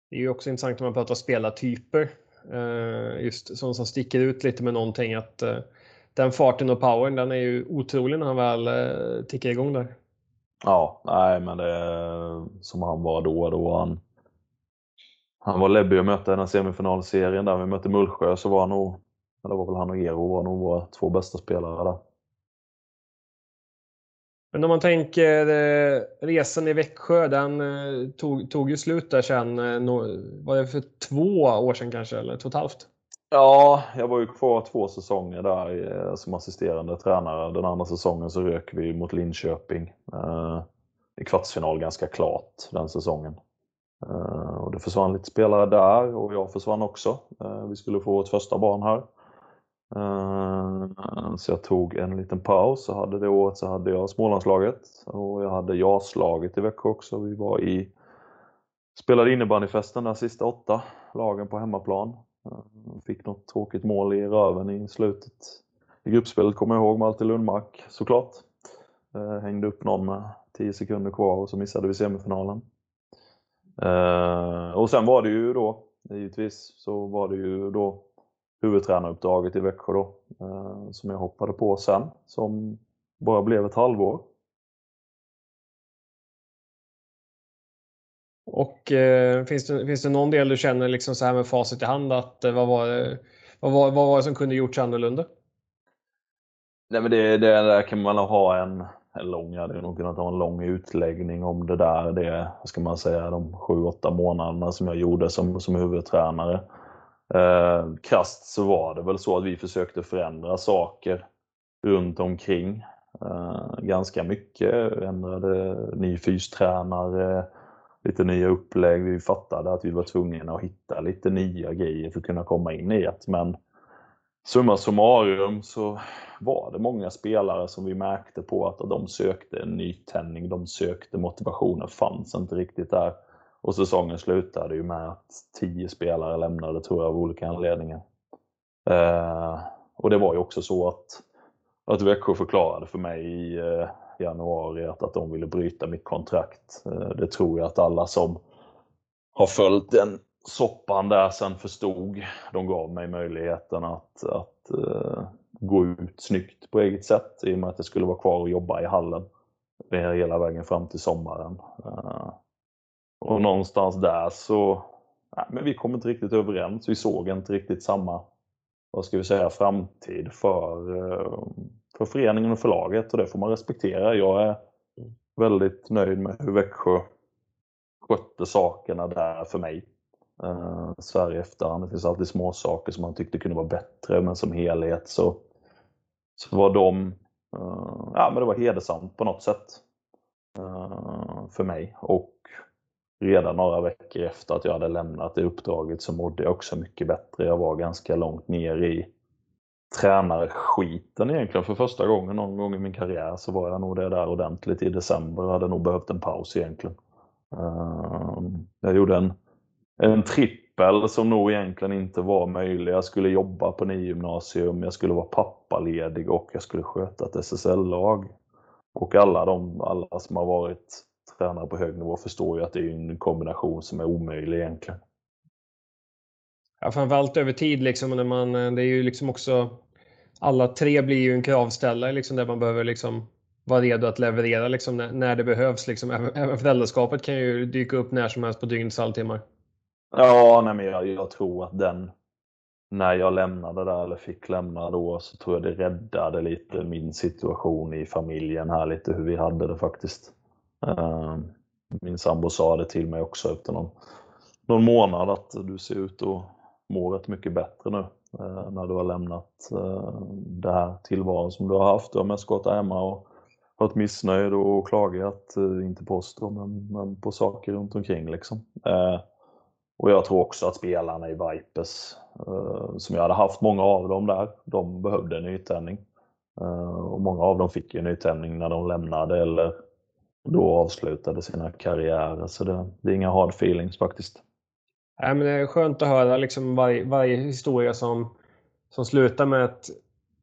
Det är ju också intressant när man pratar spelartyper. Eh, just sånt som sticker ut lite med någonting. att eh, Den farten och powern, den är ju otrolig när han väl eh, tickar igång där. Ja, nej men det är som han var då. då han, han var läbbig att möta i den semifinalserien där vi mötte Mullsjö så var han nog, det var väl han och Ero var nog våra två bästa spelare där. Men om man tänker eh, resan i Växjö, den eh, tog, tog ju slut där sen, eh, var det för två år sedan kanske, eller två och ett halvt? Ja, jag var ju kvar två säsonger där eh, som assisterande tränare. Den andra säsongen så rök vi mot Linköping eh, i kvartsfinal ganska klart den säsongen. Eh, och det försvann lite spelare där och jag försvann också. Vi skulle få vårt första barn här. Eh, så jag tog en liten paus. Så hade det året så hade jag Smålandslaget och jag hade JAS-laget i Växjö också. Vi var i spelade innebandyfesten där sista åtta lagen på hemmaplan. Eh, fick något tråkigt mål i röven i slutet i gruppspelet kommer jag ihåg, Malte Lundmark såklart. Eh, hängde upp någon med 10 sekunder kvar och så missade vi semifinalen. Eh, och sen var det ju då, givetvis, så var det ju då huvudtränaruppdraget i Växjö då, som jag hoppade på sen, som bara blev ett halvår. Och eh, finns, det, finns det någon del du känner liksom så här med facit i hand att eh, vad, var det, vad, var, vad var det som kunde gjorts annorlunda? Nej men det, det där kan man ha en, en lång, jag hade nog kunnat ha en lång utläggning om det där, det, ska man säga, de sju, åtta månaderna som jag gjorde som, som huvudtränare. Eh, krasst så var det väl så att vi försökte förändra saker runt omkring eh, ganska mycket. Ändrade ny fystränare, lite nya upplägg. Vi fattade att vi var tvungna att hitta lite nya grejer för att kunna komma in i det. Men summa summarum så var det många spelare som vi märkte på att de sökte en nytändning, de sökte motivationen fanns inte riktigt där. Och säsongen slutade ju med att tio spelare lämnade tror jag av olika anledningar. Eh, och det var ju också så att, att Växjö förklarade för mig eh, i januari att, att de ville bryta mitt kontrakt. Eh, det tror jag att alla som har följt den soppan där sen förstod. De gav mig möjligheten att, att uh, gå ut snyggt på eget sätt i och med att jag skulle vara kvar och jobba i hallen hela vägen fram till sommaren. Uh, och någonstans där så, nej, men vi kom inte riktigt överens. Vi såg inte riktigt samma, vad ska vi säga, framtid för, för föreningen och förlaget och det får man respektera. Jag är väldigt nöjd med hur Växjö skötte sakerna där för mig. Eh, Sverige efterhand. Det finns alltid små saker som man tyckte kunde vara bättre men som helhet så, så var de, eh, ja men det var hedersamt på något sätt eh, för mig. Och redan några veckor efter att jag hade lämnat det uppdraget så mådde jag också mycket bättre. Jag var ganska långt ner i tränarskiten egentligen. För första gången någon gång i min karriär så var jag nog det där ordentligt i december. Jag hade nog behövt en paus egentligen. Ehm, jag gjorde en, en trippel som nog egentligen inte var möjlig. Jag skulle jobba på gymnasium, jag skulle vara pappaledig och jag skulle sköta ett SSL-lag. Och alla de alla som har varit tränare på hög nivå förstår ju att det är en kombination som är omöjlig egentligen. Ja, framförallt över tid liksom. När man, eh, det är ju liksom också alla tre blir ju en kravställare liksom, där man behöver liksom vara redo att leverera liksom, när, när det behövs. Liksom. Även föräldraskapet kan ju dyka upp när som helst på dygnets halvtimmar. Ja, nej, men jag, jag tror att den, när jag lämnade där eller fick lämna då så tror jag det räddade lite min situation i familjen här lite hur vi hade det faktiskt. Ehm, min sambo sa det till mig också efter någon, någon månad att du ser ut att mår rätt mycket bättre nu eh, när du har lämnat eh, det här tillvaron som du har haft. Du har mest gått hemma och varit missnöjd och klagat, eh, inte på oss då, men, men på saker runt omkring liksom. Eh, och jag tror också att spelarna i Vipers, eh, som jag hade haft många av dem där, de behövde en nytändning. Eh, och många av dem fick ju nytändning när de lämnade eller då avslutade sina karriärer. Så det, det är inga hard feelings faktiskt. Nej, men det är skönt att höra liksom varje, varje historia som, som slutar med ett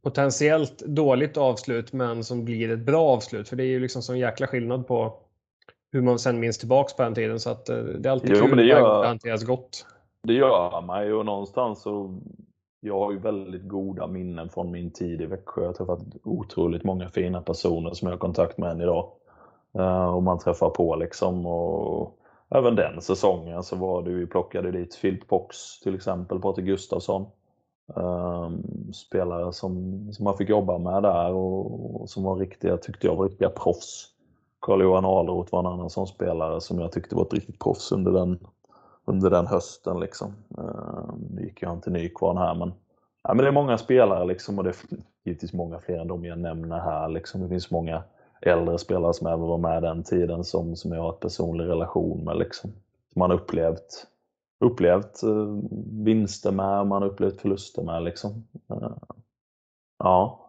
potentiellt dåligt avslut men som blir ett bra avslut. För det är ju liksom sån jäkla skillnad på hur man sen minns tillbaks på den tiden. Så att eh, det är alltid jo, kul det gör, det hanteras gott. Det gör man ju och någonstans så jag har ju väldigt goda minnen från min tid i Växjö. Jag har träffat otroligt många fina personer som jag har kontakt med än idag. Uh, och man träffar på liksom. Och även den säsongen så var det vi plockade dit Philip Pox till exempel, Patrik Gustafsson. Um, spelare som, som man fick jobba med där och, och som var riktiga, tyckte jag var riktiga proffs. Carl-Johan Ahlroth var en annan sån spelare som jag tyckte var ett riktigt proffs under den, under den hösten. Liksom. Ehm, nu gick ju inte till Nykvarn här men, ja, men det är många spelare liksom, och det är givetvis många fler än de jag nämner här. Liksom. Det finns många äldre spelare som även var med den tiden som, som jag har en personlig relation med. Liksom. Som man upplevt, upplevt uh, vinster med, man har upplevt förluster med. Liksom. Uh, ja.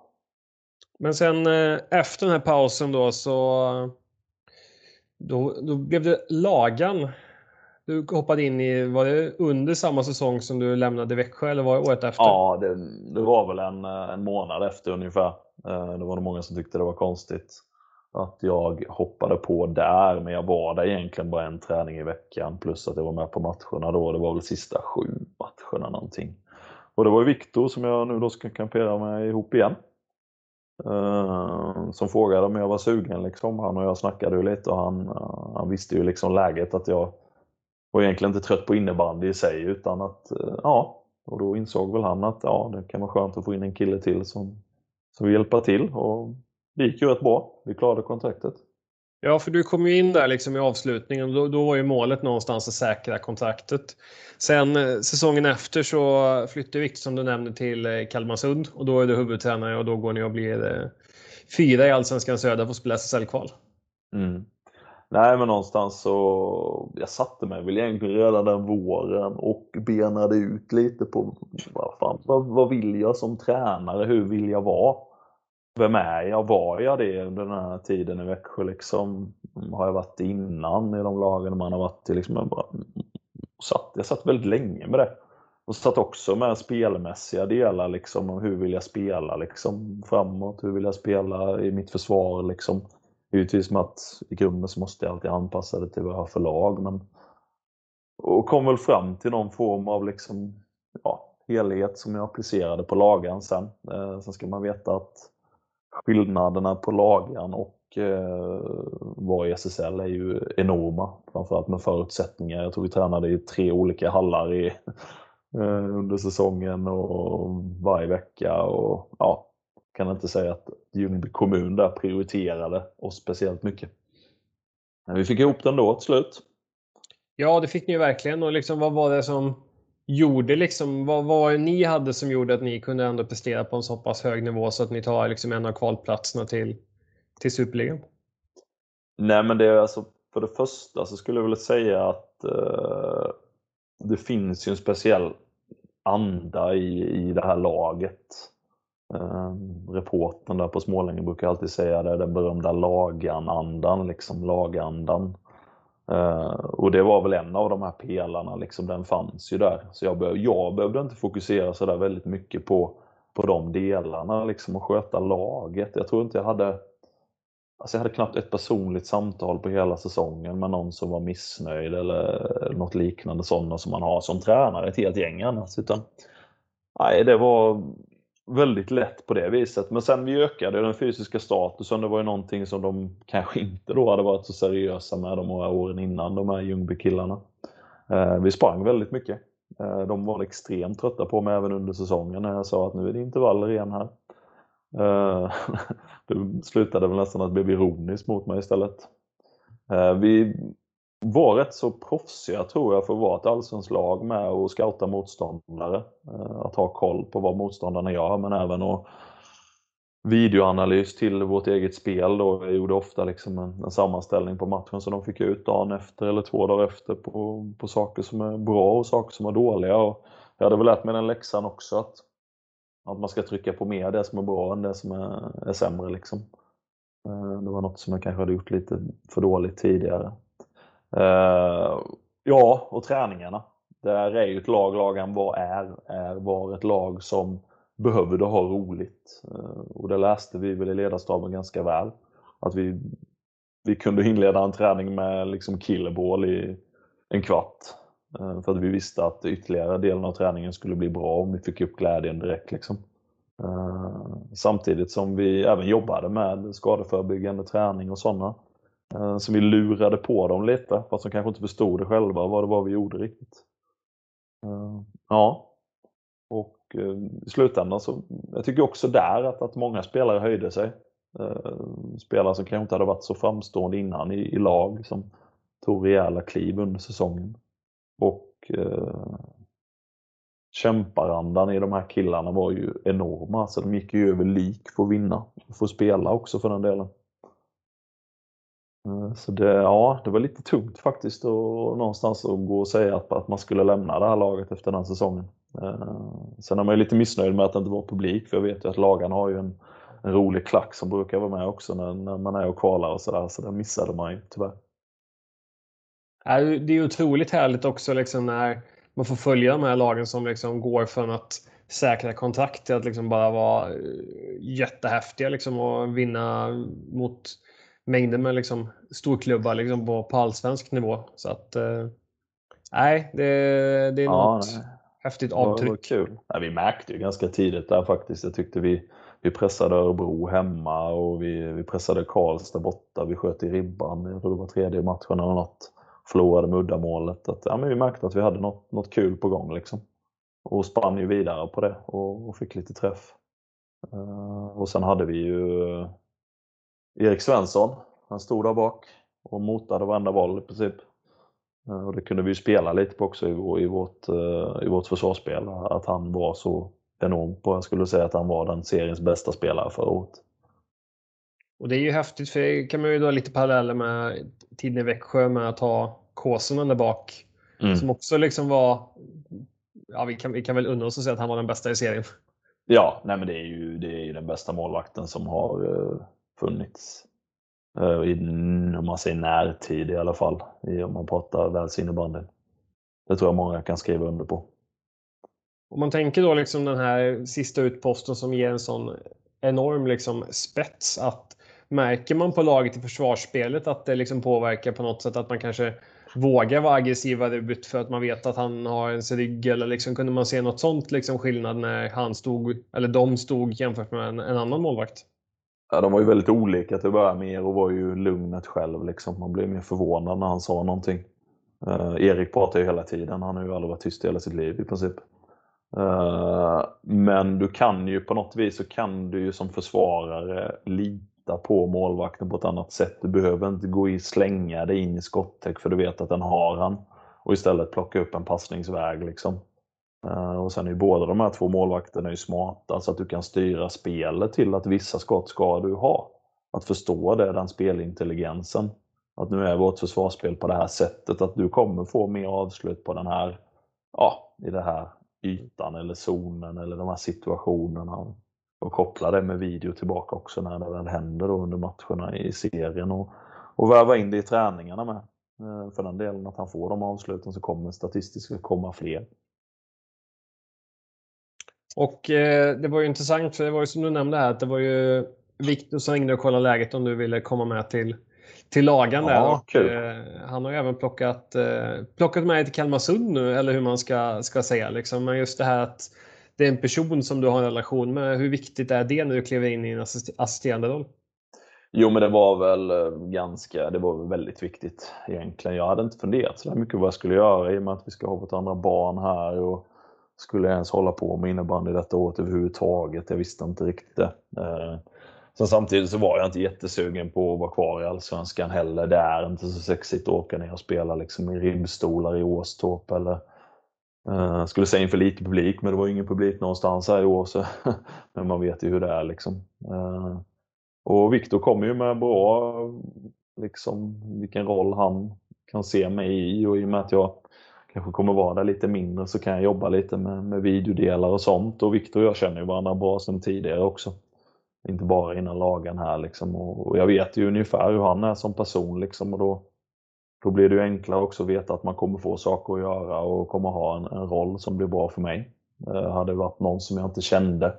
Men sen uh, efter den här pausen då så då, då blev det Lagan. Du hoppade in i, var det under samma säsong som du lämnade Växjö eller var det året efter? Ja, det, det var väl en, en månad efter ungefär. Eh, det var nog många som tyckte det var konstigt att jag hoppade på där, men jag var där egentligen bara en träning i veckan plus att jag var med på matcherna då. Det var väl sista sju matcherna någonting. Och det var Viktor som jag nu då ska kampera med ihop igen. Uh, som frågade om jag var sugen. Liksom. Han och jag snackade ju lite och han, uh, han visste ju liksom läget att jag var egentligen inte trött på innebandy i sig utan att, uh, ja, och då insåg väl han att ja, det kan vara skönt att få in en kille till som, som vill hjälpa till och det gick ju rätt bra. Vi klarade kontraktet. Ja, för du kom ju in där liksom i avslutningen. Då, då var ju målet någonstans att säkra kontraktet. Sen eh, säsongen efter så flyttade Viktor som du nämnde till eh, Kalmarsund och då är du huvudtränare och då går ni och blir eh, fyra i Allsvenskan Södra för att spela SSL-kval. Mm. Nej, men någonstans så jag satte mig väl egentligen redan den våren och benade ut lite på vad, fan, vad, vad vill jag som tränare? Hur vill jag vara? Vem är jag? Var jag det under den här tiden i Växjö? Liksom? Har jag varit innan i de lagen man har varit i? Liksom, jag, bara, mm, satt, jag satt väldigt länge med det. Och satt också med spelmässiga delar, liksom, om hur vill jag spela liksom, framåt? Hur vill jag spela i mitt försvar? Liksom. Givetvis med att i grunden så måste jag alltid anpassa det till vad jag har för lag. Men, och kom väl fram till någon form av liksom, ja, helhet som jag applicerade på lagen sen. Eh, sen ska man veta att skillnaderna på lagen och eh, vara i SSL är ju enorma. Framförallt med förutsättningar. Jag tror vi tränade i tre olika hallar i, eh, under säsongen och varje vecka. Och, ja, kan inte säga att Ljungby kommun där prioriterade oss speciellt mycket. Men vi fick ihop den då till slut. Ja, det fick ni ju verkligen. Och liksom, vad var det som gjorde liksom, vad var ni hade som gjorde att ni kunde ändå prestera på en så pass hög nivå så att ni tar liksom en av kvalplatserna till, till Superligan? Nej men det är alltså, för det första så skulle jag vilja säga att eh, det finns ju en speciell anda i, i det här laget. Eh, reporten där på Smålänge brukar alltid säga det, den berömda lagan-andan, liksom lagandan. Uh, och det var väl en av de här pelarna, liksom, den fanns ju där. Så jag, behöv, jag behövde inte fokusera så där väldigt mycket på, på de delarna liksom, och sköta laget. Jag tror inte jag hade Alltså jag hade knappt ett personligt samtal på hela säsongen med någon som var missnöjd eller något liknande sådana som man har som tränare, ett helt gäng annars. Utan, nej, det var väldigt lätt på det viset. Men sen vi ökade den fysiska statusen, det var ju någonting som de kanske inte då hade varit så seriösa med de här åren innan, de här Ljungby-killarna. Eh, vi sprang väldigt mycket. Eh, de var extremt trötta på mig även under säsongen när jag sa att nu är det intervaller igen här. Eh, det slutade väl nästan att bli ironiskt mot mig istället. Eh, vi var rätt så proffsiga tror jag för att vara ett allsvenskt lag med och scouta motståndare. Eh, att ha koll på vad motståndarna gör men även att videoanalys till vårt eget spel. Då. Jag gjorde ofta liksom en, en, sammanställning på matchen som de fick ut dagen efter eller två dagar efter på, på saker som är bra och saker som är dåliga. Och jag hade väl lärt mig den läxan också att, att man ska trycka på mer det som är bra än det som är, är sämre. Liksom. Eh, det var något som jag kanske hade gjort lite för dåligt tidigare. Eh, ja, och träningarna. Där är ju ett lag, lagen var är, är var ett lag som behövde ha roligt. Eh, och det läste vi väl i ledarstaben ganska väl. Att vi, vi kunde inleda en träning med liksom killeball i en kvart. Eh, för att vi visste att ytterligare delen av träningen skulle bli bra om vi fick upp glädjen direkt. Liksom. Samtidigt som vi även jobbade med skadeförebyggande träning och sådana. Eh, så vi lurade på dem lite, fast de kanske inte förstod det själva vad det var vi gjorde riktigt. Eh, ja, och eh, i slutändan så, jag tycker också där att, att många spelare höjde sig. Spelare som kanske inte hade varit så framstående innan i, i lag som tog rejäla kliv under säsongen. Och eh, kämparandan i de här killarna var ju enorma. så de gick ju över lik för att vinna. För att spela också för den delen. Eh, så det, ja, det var lite tungt faktiskt att någonstans att gå och säga att, att man skulle lämna det här laget efter den säsongen. Eh, sen är man ju lite missnöjd med att det inte var publik, för jag vet ju att lagarna har ju en, en rolig klack som brukar vara med också när, när man är och kvalar och sådär, så det missade man ju tyvärr. Det är otroligt härligt också liksom när man får följa de här lagen som liksom går från att säkra kontrakt till att liksom bara vara eh, jättehäftiga liksom och vinna mot mängder med liksom storklubbar liksom på, på allsvensk nivå. Så att, eh, nej, det, det är ja, något nej. häftigt avtryck. Var kul. Nej, vi märkte ju ganska tidigt där faktiskt. Jag tyckte vi, vi pressade Örebro hemma och vi, vi pressade Karlstad borta. Vi sköt i ribban, jag tror det var tredje matchen eller något. Förlorade med uddamålet. Att, ja, men vi märkte att vi hade något, något kul på gång. Liksom. Och spann ju vidare på det och, och fick lite träff. Uh, och sen hade vi ju Erik Svensson, han stod där bak och motade varenda boll i princip. Eh, och det kunde vi ju spela lite på också i, vårt, eh, i vårt försvarsspel, att han var så enorm på. Jag skulle säga att han var den seriens bästa spelare förra året. Och det är ju häftigt, för det kan man ju dra lite paralleller med tiden i Växjö med att ha Kåsenen där bak. Mm. Som också liksom var, ja vi kan, vi kan väl undra oss att säga att han var den bästa i serien. Ja, nej men det är ju, det är ju den bästa målvakten som har uh, funnits. Uh, i, om man säger närtid i alla fall, i, om man pratar världsinnebandy. Det tror jag många kan skriva under på. Om man tänker då liksom den här sista utposten som ger en sån enorm liksom spets att märker man på laget i försvarsspelet att det liksom påverkar på något sätt att man kanske vågar vara aggressivare för att man vet att han har ens rygg eller liksom kunde man se något sånt liksom skillnad när han stod eller de stod jämfört med en, en annan målvakt? Ja, de var ju väldigt olika till att börja med och var ju lugnet själv. Liksom. Man blev mer förvånad när han sa någonting. Eh, Erik pratar ju hela tiden. Han har ju aldrig varit tyst i hela sitt liv i princip. Eh, men du kan ju på något vis så kan du ju som försvarare lita på målvakten på ett annat sätt. Du behöver inte gå i slänga dig in i skottäck för du vet att den har han. Och istället plocka upp en passningsväg. Liksom. Eh, och sen är ju båda de här två målvakterna ju smarta så att du kan styra spelet till att vissa skott ska du ha. Att förstå det, den spelintelligensen. Att nu är vårt försvarsspel på det här sättet, att du kommer få mer avslut på den här, ja, i den här ytan eller zonen eller de här situationerna. Och koppla det med video tillbaka också när det väl händer då under matcherna i serien. Och, och väva in det i träningarna med. Eh, för den delen att han får de avsluten så kommer statistiskt komma fler. Och eh, det var ju intressant, för det var ju som du nämnde här, att det var ju Viktor som ringde och kollade läget om du ville komma med till, till lagan där. Ja, och, eh, han har ju även plockat, eh, plockat med till Kalmarsund nu, eller hur man ska, ska säga. Liksom. Men just det här att det är en person som du har en relation med. Hur viktigt är det när du kliver in i en assisterande roll? Jo, men det var väl eh, ganska, det var väldigt viktigt egentligen. Jag hade inte funderat så mycket vad jag skulle göra i och med att vi ska ha vårt andra barn här och skulle jag ens hålla på med innebandy detta året överhuvudtaget. Jag visste inte riktigt det. Eh, sen samtidigt så var jag inte jättesugen på att vara kvar i Allsvenskan heller. Det är inte så sexigt att åka ner och spela liksom i ribbstolar i Åstorp eller Uh, skulle säga inför lite publik, men det var ingen publik någonstans här i år. Så, men man vet ju hur det är. Liksom. Eh, och Viktor kommer ju med bra, liksom, vilken roll han kan se mig i och i och med att jag kanske kommer vara där lite mindre så kan jag jobba lite med, med videodelar och sånt. Och Viktor och jag känner ju varandra bra sedan tidigare också. Inte bara innan lagen här liksom. Och, och jag vet ju ungefär hur han är som person liksom. Och då, då blir det ju enklare också att veta att man kommer få saker att göra och kommer ha en, en roll som blir bra för mig. Eh, hade det varit någon som jag inte kände,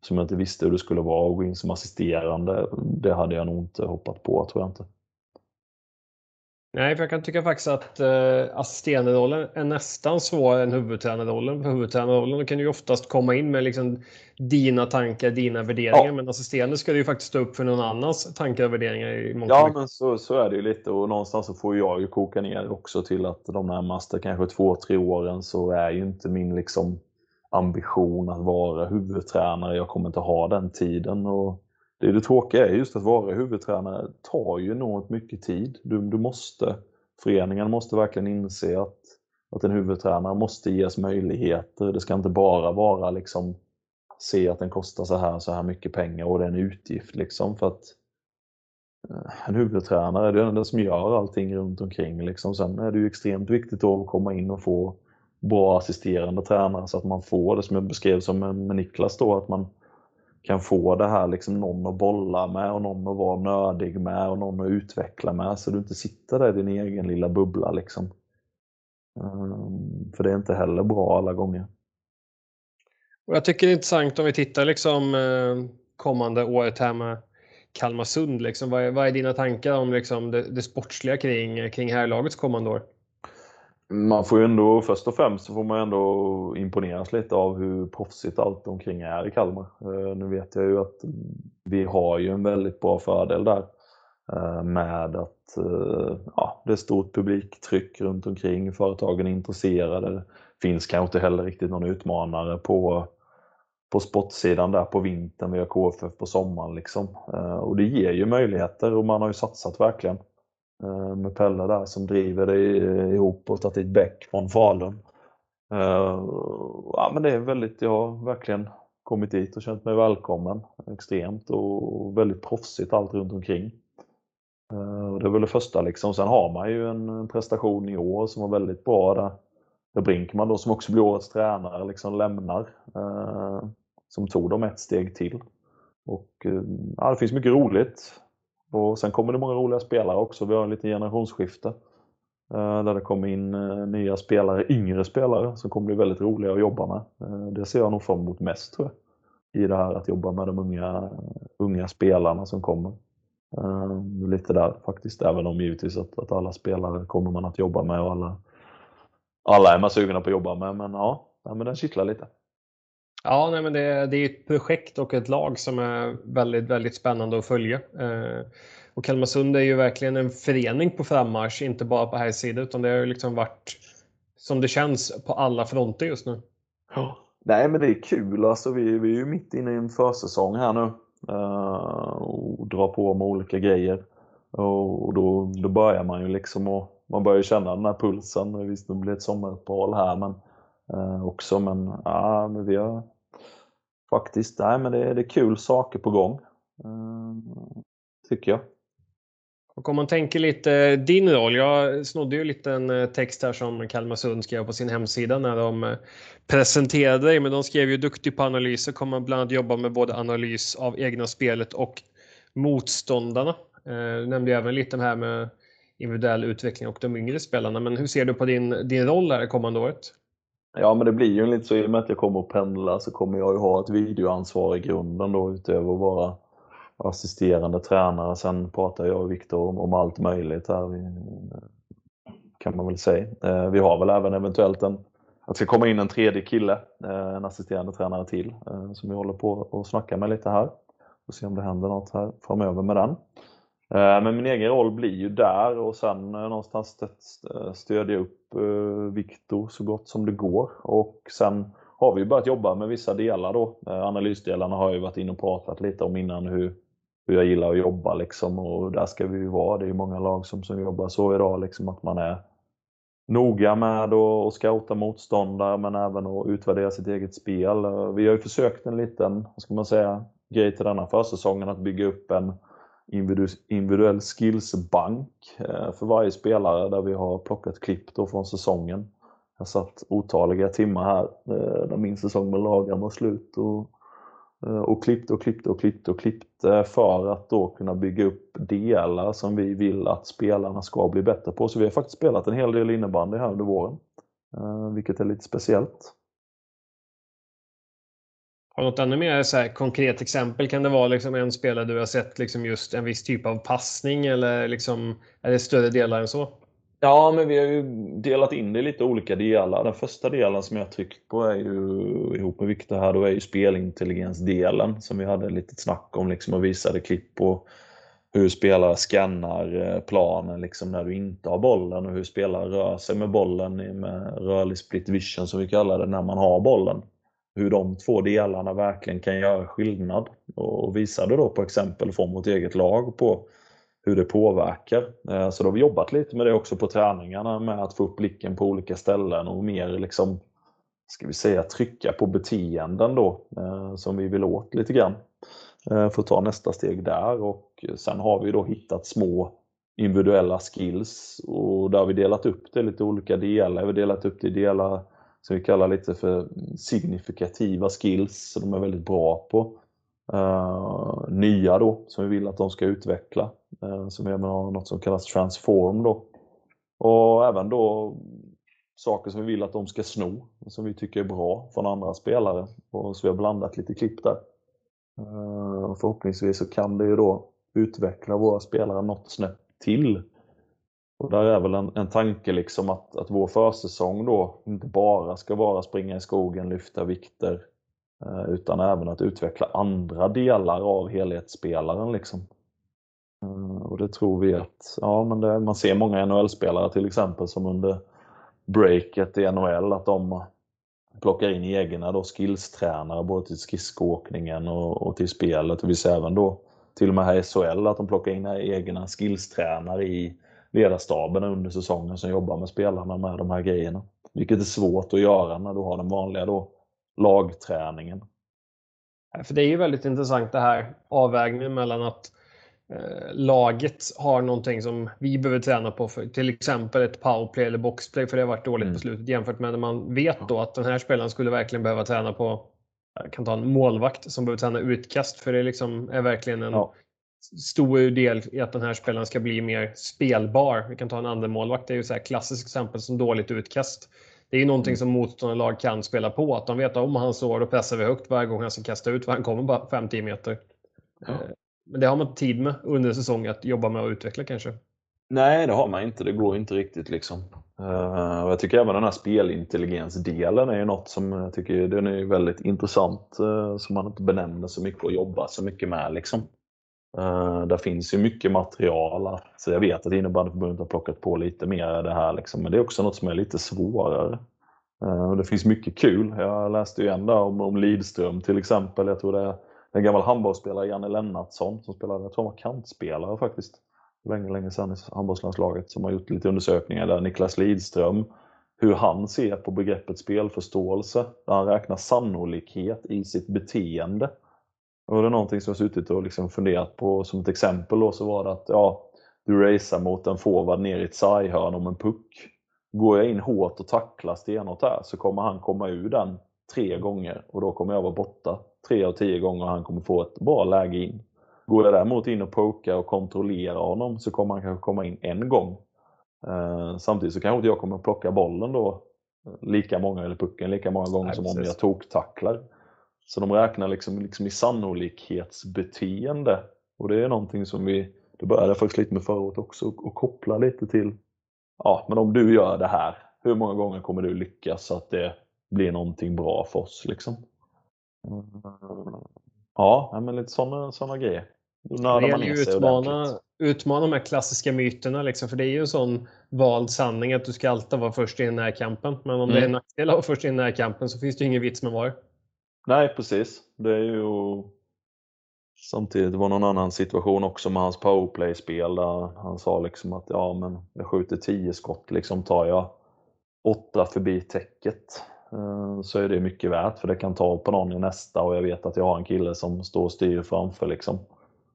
som jag inte visste hur det skulle vara och gå in som assisterande, det hade jag nog inte hoppat på tror jag inte. Nej, för jag kan tycka faktiskt att eh, assisterande-rollen är nästan svårare än huvudtränarrollen. För huvudtränarrollen kan ju oftast komma in med liksom dina tankar, dina värderingar. Ja. Men assisterande ska ju faktiskt stå upp för någon annans tankar och värderingar. I många ja, men så, så är det ju lite. Och någonstans så får jag ju koka ner också till att de närmaste kanske två, tre åren så är ju inte min liksom ambition att vara huvudtränare. Jag kommer inte ha den tiden. Och det, det tråkiga är just att vara huvudtränare tar ju enormt mycket tid. Du, du måste, föreningen måste verkligen inse att, att en huvudtränare måste ges möjligheter. Det ska inte bara vara liksom se att den kostar så här så här mycket pengar och det är en utgift liksom för att eh, en huvudtränare det är den som gör allting runt omkring. Liksom. Sen är det ju extremt viktigt att komma in och få bra assisterande tränare så att man får det som jag beskrev som med Niklas då, att man kan få det här liksom någon att bolla med och någon att vara nördig med och någon att utveckla med så du inte sitter där i din egen lilla bubbla liksom. Ehm, för det är inte heller bra alla gånger. Och jag tycker det är intressant om vi tittar liksom ehm, kommande året här med Kalmarsund. Liksom. Vad, är, vad är dina tankar om liksom det, det sportsliga kring, kring härlagets kommande år? Man får ju ändå, först och främst så får man ändå imponeras lite av hur proffsigt allt omkring är i Kalmar. Eh, nu vet jag ju att vi har ju en väldigt bra fördel där eh, med att eh, ja, det är stort publiktryck runt omkring, företagen är intresserade. Det finns kanske inte heller riktigt någon utmanare på, på sportsidan där på vintern. Vi har KFF på sommaren liksom. Och det ger ju möjligheter och man har ju satsat verkligen. Eh, med Pelle där som driver det ihop och tagit dit Bäck från Falun. Eh, ja, men det är väldigt, jag har verkligen kommit dit och känt mig välkommen extremt och väldigt proffsigt allt runt omkring. Eh, det är väl det första liksom. Sen har man ju en prestation i år som var väldigt bra där, där Brinkman då som också blir årets tränare liksom lämnar. Som tog dem ett steg till. Och ja, det finns mycket roligt. Och sen kommer det många roliga spelare också. Vi har en liten generationsskifte. Eh, där det kommer in eh, nya spelare, yngre spelare som kommer bli väldigt roliga att jobba med. Eh, det ser jag nog fram emot mest tror jag. I det här att jobba med de unga, unga spelarna som kommer. Lite där faktiskt, även om givetvis att, att alla spelare kommer man att jobba med och alla, alla är man sugna på att jobba med. Men ja, men den kittlar lite. Ja, nej, men det, det är ett projekt och ett lag som är väldigt, väldigt spännande att följa. Eh, och Kalmarsund är ju verkligen en förening på frammarsch, inte bara på här sidan utan det har ju liksom varit som det känns på alla fronter just nu. Ja. Nej, men det är kul. Alltså, vi, vi är ju mitt inne i en försäsong här nu eh, och drar på med olika grejer. Och, och då, då börjar man ju liksom och man börjar känna den här pulsen. Visst, det blir ett sommaruppehåll här, men eh, också. Men, ja, men vi har faktiskt. Nej, men det är, det är kul saker på gång. Ehm, tycker jag. Och om man tänker lite din roll. Jag snodde ju lite en eh, text här som Kalmarsund skrev på sin hemsida när de eh, presenterade dig. Men de skrev ju duktig på analyser, kommer bland annat jobba med både analys av egna spelet och motståndarna. Eh, du nämnde ju även lite här med individuell utveckling och de yngre spelarna. Men hur ser du på din, din roll här kommande året? Ja, men det blir ju lite så i och med att jag kommer att pendla så kommer jag ju ha ett videoansvar i grunden då utöver att vara assisterande tränare. Sen pratar jag och Viktor om, om, allt möjligt här, kan man väl säga. Eh, vi har väl även eventuellt en, att det ska komma in en tredje kille, eh, en assisterande tränare till, eh, som vi håller på att snacka med lite här. Får se om det händer något här framöver med den. Eh, men min egen roll blir ju där och sen eh, någonstans eh, stödja upp Viktor så gott som det går. Och sen har vi börjat jobba med vissa delar då. Analysdelarna har jag ju varit inne och pratat lite om innan hur, hur jag gillar att jobba liksom och där ska vi ju vara. Det är ju många lag som, som jobbar så idag liksom att man är noga med att scouta motståndare men även att utvärdera sitt eget spel. Vi har ju försökt en liten, vad ska man säga, grej till denna försäsongen att bygga upp en individuell skillsbank eh, för varje spelare där vi har plockat klipp då från säsongen. Jag satt otaliga timmar här eh, när min säsong med lagen var slut och eh, och klippte och klippte och klippte och klippte för att då kunna bygga upp delar som vi vill att spelarna ska bli bättre på. Så vi har faktiskt spelat en hel del innebandy här under våren, vilket är lite speciellt. Har du något ännu mer så konkret exempel? Kan det vara liksom en spelare du har sett liksom just en viss typ av passning eller liksom, är det större delar än så? Ja, men vi har ju delat in det i lite olika delar. Den första delen som jag tryckt på är ju ihop med Viktor här, då är ju spelintelligensdelen som vi hade lite snack om liksom och visade klipp på hur spelare skannar eh, planen liksom när du inte har bollen och hur spelare rör sig med bollen med rörlig split vision som vi kallar det när man har bollen. Hur de två delarna verkligen kan göra skillnad och visade då på exempel från vårt eget lag på hur det påverkar. Eh, så då har vi jobbat lite med det också på träningarna med att få upp blicken på olika ställen och mer liksom, ska vi säga, trycka på beteenden då eh, som vi vill åt lite grann. Eh, för att ta nästa steg där och sen har vi då hittat små individuella skills och där har vi delat upp det i lite olika delar. Vi har delat upp det i delar som vi kallar lite för signifikativa skills som de är väldigt bra på. Uh, nya då, som vi vill att de ska utveckla. Uh, som vi har något som kallas transform då. Och även då saker som vi vill att de ska sno, som vi tycker är bra från andra spelare. Och så vi har blandat lite klipp där. Uh, förhoppningsvis så kan det ju då utveckla våra spelare något snäpp till. Och där är väl en, en tanke liksom att, att vår försäsong då inte bara ska vara springa i skogen, lyfta vikter, Eh, utan även att utveckla andra delar av helhetsspelaren. Liksom. Eh, och det tror vi att, ja men det, man ser många NHL-spelare till exempel som under breaket i NHL att de plockar in egna då skillstränare både till skridskoåkningen och, och till spelet. Och vi ser även då till och med här i SHL att de plockar in egna skillstränare i ledarstaben under säsongen som jobbar med spelarna med de här grejerna. Vilket är svårt att göra när du har den vanliga då lagträningen. För det är ju väldigt intressant det här avvägningen mellan att eh, laget har någonting som vi behöver träna på, för till exempel ett powerplay eller boxplay, för det har varit dåligt mm. på slutet jämfört med när man vet då att den här spelaren skulle verkligen behöva träna på, jag kan ta en målvakt som behöver träna utkast, för det liksom är verkligen en ja. Stor del i att den här spelaren ska bli mer spelbar. Vi kan ta en andra målvakt, det är ju så här klassiskt exempel som dåligt utkast. Det är ju någonting mm. som motståndarlag kan spela på. Att de vet om han står och pressar vi högt varje gång han ska kasta ut för han kommer bara 5-10 meter. Ja. Eh, men det har man inte tid med under säsongen att jobba med och utveckla kanske. Nej, det har man inte. Det går inte riktigt liksom. Uh, jag tycker även den här spelintelligensdelen är ju något som jag tycker den är väldigt intressant. Uh, som man inte benämner så mycket och jobbar så mycket med liksom. Uh, där finns ju mycket material. Så jag vet att innebandyförbundet har plockat på lite mer det här. Liksom, men det är också något som är lite svårare. Uh, det finns mycket kul. Jag läste ju en där om, om Lidström till exempel. Jag tror det är en gammal handbollsspelare, Janne Lennartsson, som spelade, jag tror han var kantspelare faktiskt. Länge, länge sedan i handbollslandslaget som har gjort lite undersökningar där. Niklas Lidström, hur han ser på begreppet spelförståelse. Där han räknar sannolikhet i sitt beteende. Och det är någonting som jag suttit och liksom funderat på som ett exempel då så var det att ja, du racear mot en forward ner i ett sarghörn om en puck. Går jag in hårt och tacklar stenhårt där så kommer han komma ur den tre gånger och då kommer jag vara borta tre av tio gånger och han kommer få ett bra läge in. Går jag däremot in och pokar och kontrollerar honom så kommer han kanske komma in en gång. Eh, samtidigt så kanske inte jag kommer plocka bollen då lika många, eller pucken lika många gånger Nej, som om jag toktacklar. Så de räknar liksom, liksom i sannolikhetsbeteende Och det är någonting som vi, det började faktiskt lite med förra året också, och koppla lite till, ja men om du gör det här, hur många gånger kommer du lyckas så att det blir någonting bra för oss liksom? Ja, men lite sådana såna grejer. Då man ner sig utmana, utmana de här klassiska myterna liksom, för det är ju en sån vald sanning att du ska alltid vara först i närkampen. Men om mm. det är en nackdel att vara först i närkampen så finns det ju ingen vits med var. Nej, precis. Det är ju Samtidigt var någon annan situation också med hans powerplay-spel där han sa liksom att ja men jag skjuter 10 skott liksom tar jag 8 förbi täcket eh, så är det mycket värt för det kan ta på någon i nästa och jag vet att jag har en kille som står och styr framför liksom.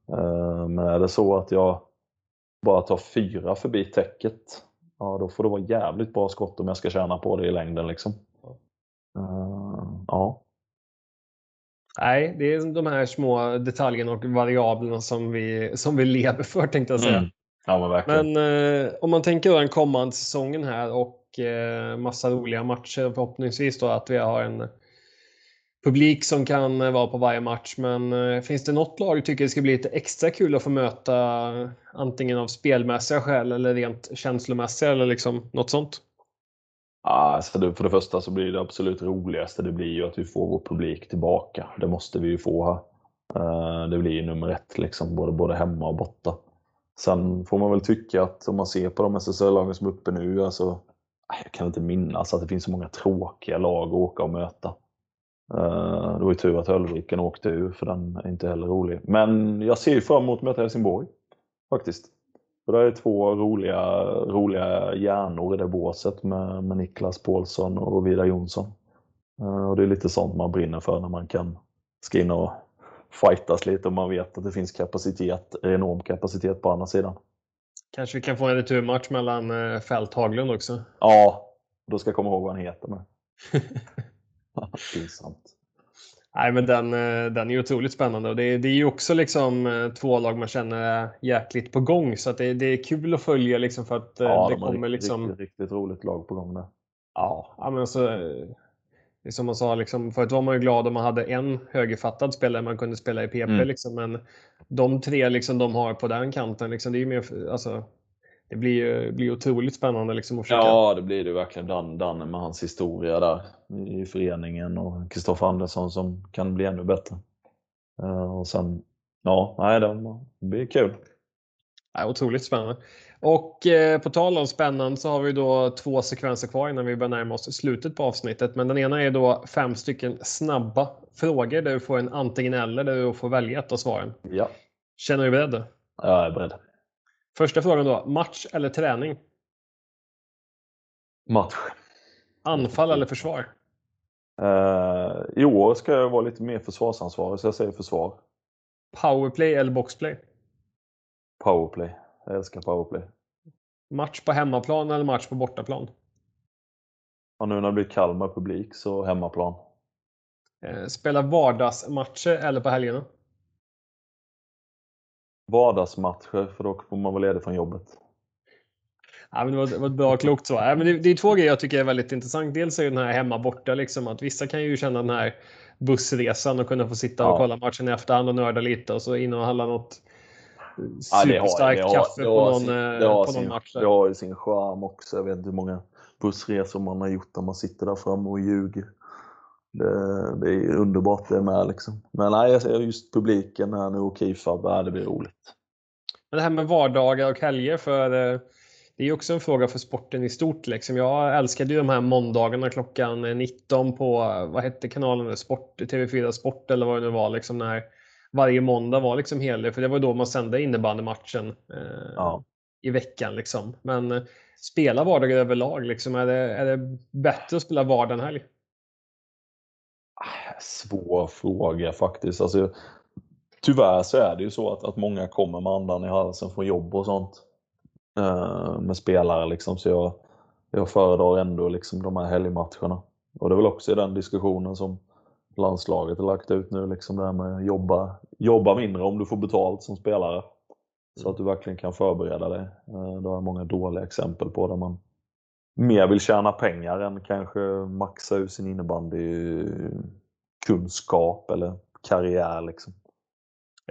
Eh, men är det så att jag bara tar fyra förbi täcket ja då får det vara jävligt bra skott om jag ska tjäna på det i längden liksom. Eh, ja. Nej, det är de här små detaljerna och variablerna som vi, som vi lever för tänkte jag säga. Mm. Ja, men. Men eh, om man tänker den kommande säsongen här och eh, massa roliga matcher förhoppningsvis då att vi har en publik som kan vara på varje match. Men eh, finns det något lag du tycker det ska bli lite extra kul att få möta antingen av spelmässiga skäl eller rent känslomässiga eller liksom något sånt? Alltså för det första så blir det absolut roligaste det blir ju att vi får vår publik tillbaka. Det måste vi ju få här. Eh, det blir ju nummer ett, liksom, både, både hemma och borta. Sen får man väl tycka att om man ser på de SSL-lagen som är uppe nu, alltså, jag kan inte minnas att det finns så många tråkiga lag att åka och möta. Eh, det var ju tur att Höllviken åkte ur, för den är inte heller rolig. Men jag ser ju fram emot att möta Helsingborg, faktiskt. För det är två roliga, roliga hjärnor i det båset med, med Niklas Paulsson och Vidar Jonsson. Uh, och det är lite sånt man brinner för när man kan ska in och fightas lite och man vet att det finns kapacitet, enorm kapacitet på andra sidan. Kanske vi kan få en returmatch mellan uh, Fält Haglund också? Ja, då ska jag komma ihåg vad han heter med. Pinsamt. Nej, men den, eh, den är otroligt spännande och det, det är ju också liksom eh, två lag man känner är jäkligt på gång så att det, det är kul att följa liksom för att eh, ja, det de kommer riktigt, liksom. Riktigt, riktigt roligt lag på gång där. Ja, men alltså. Som man sa, liksom, förut var man ju glad om man hade en högerfattad spelare man kunde spela i PP. Mm. Liksom, men de tre liksom, de har på den kanten, liksom, det är ju mer, alltså, det blir ju blir otroligt spännande liksom, att försöka... Ja, det blir det verkligen. Dan, Danne med hans historia där i föreningen och Kristoffer Andersson som kan bli ännu bättre. Uh, och sen, ja, nej, det blir kul. Ja, otroligt spännande. Och eh, på tal om spännande så har vi då två sekvenser kvar innan vi börjar närma oss slutet på avsnittet. Men den ena är då fem stycken snabba frågor där du får en antingen eller där du får välja ett av svaren. Ja. Känner du dig beredd? Ja, jag är beredd. Första frågan då. Match eller träning? Match. Anfall eller försvar? Uh, I år ska jag vara lite mer försvarsansvarig, så jag säger försvar. Powerplay eller boxplay? Powerplay. Jag älskar powerplay. Match på hemmaplan eller match på bortaplan? Ja, nu när det blir Kalmar publik så hemmaplan. Uh, spela vardagsmatcher eller på helgerna? Vardagsmatcher för då får man vara ledig från jobbet. Ja, men det, var, det var ett bra klokt svar. Ja, men det, det, är två grejer jag tycker är väldigt intressant. Dels är den här hemma borta, liksom, att vissa kan ju känna den här bussresan och kunna få sitta ja. och kolla matchen i efterhand och nörda lite och så in och handla något superstarkt ja, kaffe på någon, sin, det på någon sin, match. Det har ju sin charm också. Jag vet inte hur många bussresor man har gjort där man sitter där framme och ljuger. Det, det är underbart det med liksom. Men nej, just publiken här nu och Kifab, det blir roligt. Men det här med vardagar och helger, för eh, det är också en fråga för sporten i stort. Liksom. Jag älskade ju de här måndagarna klockan 19 på, vad hette kanalen, Sport, TV4 Sport eller vad det nu var. Liksom, när varje måndag var liksom helig, för det var då man sände innebandymatchen eh, ja. i veckan. Liksom. Men eh, spela vardagar överlag, liksom. är, det, är det bättre att spela vardag än helg? Svår fråga faktiskt. Alltså, tyvärr så är det ju så att, att många kommer med andan i halsen från jobb och sånt. Eh, med spelare liksom. Så jag, jag föredrar ändå liksom de här helgmatcherna. Och det är väl också i den diskussionen som landslaget har lagt ut nu, liksom det här med jobba, jobba mindre om du får betalt som spelare. Så att du verkligen kan förbereda dig. Eh, det har många dåliga exempel på där man mer vill tjäna pengar än kanske maxa ur sin innebandy kunskap eller karriär. Liksom.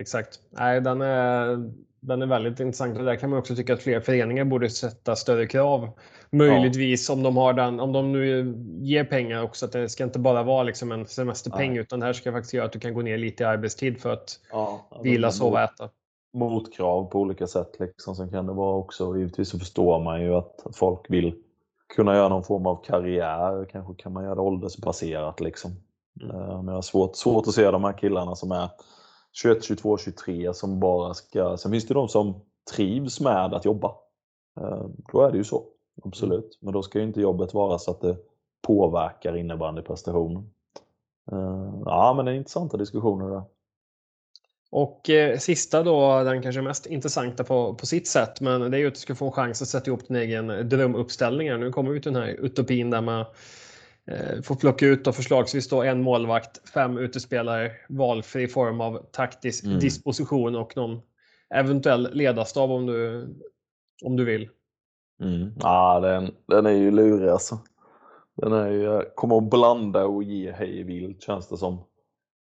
Exakt. Nej, den är, den är väldigt intressant och där kan man också tycka att fler föreningar borde sätta större krav. Möjligtvis ja. om de har den, om de nu ger pengar också, att det ska inte bara vara liksom en semesterpeng Nej. utan det här ska faktiskt göra att du kan gå ner lite i arbetstid för att ja, vila, sova, äta. Motkrav på olika sätt liksom. Sen kan det vara också, givetvis så förstår man ju att, folk vill kunna göra någon form av karriär. Kanske kan man göra det åldersbaserat liksom. Mm. Eh, men jag har svårt, svårt att se de här killarna som är 21, 22, 23 som bara ska... Sen finns det de som trivs med att jobba. Eh, då är det ju så, absolut. Men då ska ju inte jobbet vara så att det påverkar innebandyprestationen. Eh, ja, men det är intressanta diskussioner där. Och eh, sista då, den kanske mest intressanta på, på sitt sätt, men det är ju att du ska få en chans att sätta ihop din egen drömuppställning. Nu kommer vi till den här utopin där man Eh, får plocka ut då förslagsvis då en målvakt, fem utespelare, valfri form av taktisk mm. disposition och någon eventuell ledarstab om du, om du vill. Mm. Ja, den, den är ju lurig alltså. Den är ju, kommer att blanda och ge hej vilt känns det som.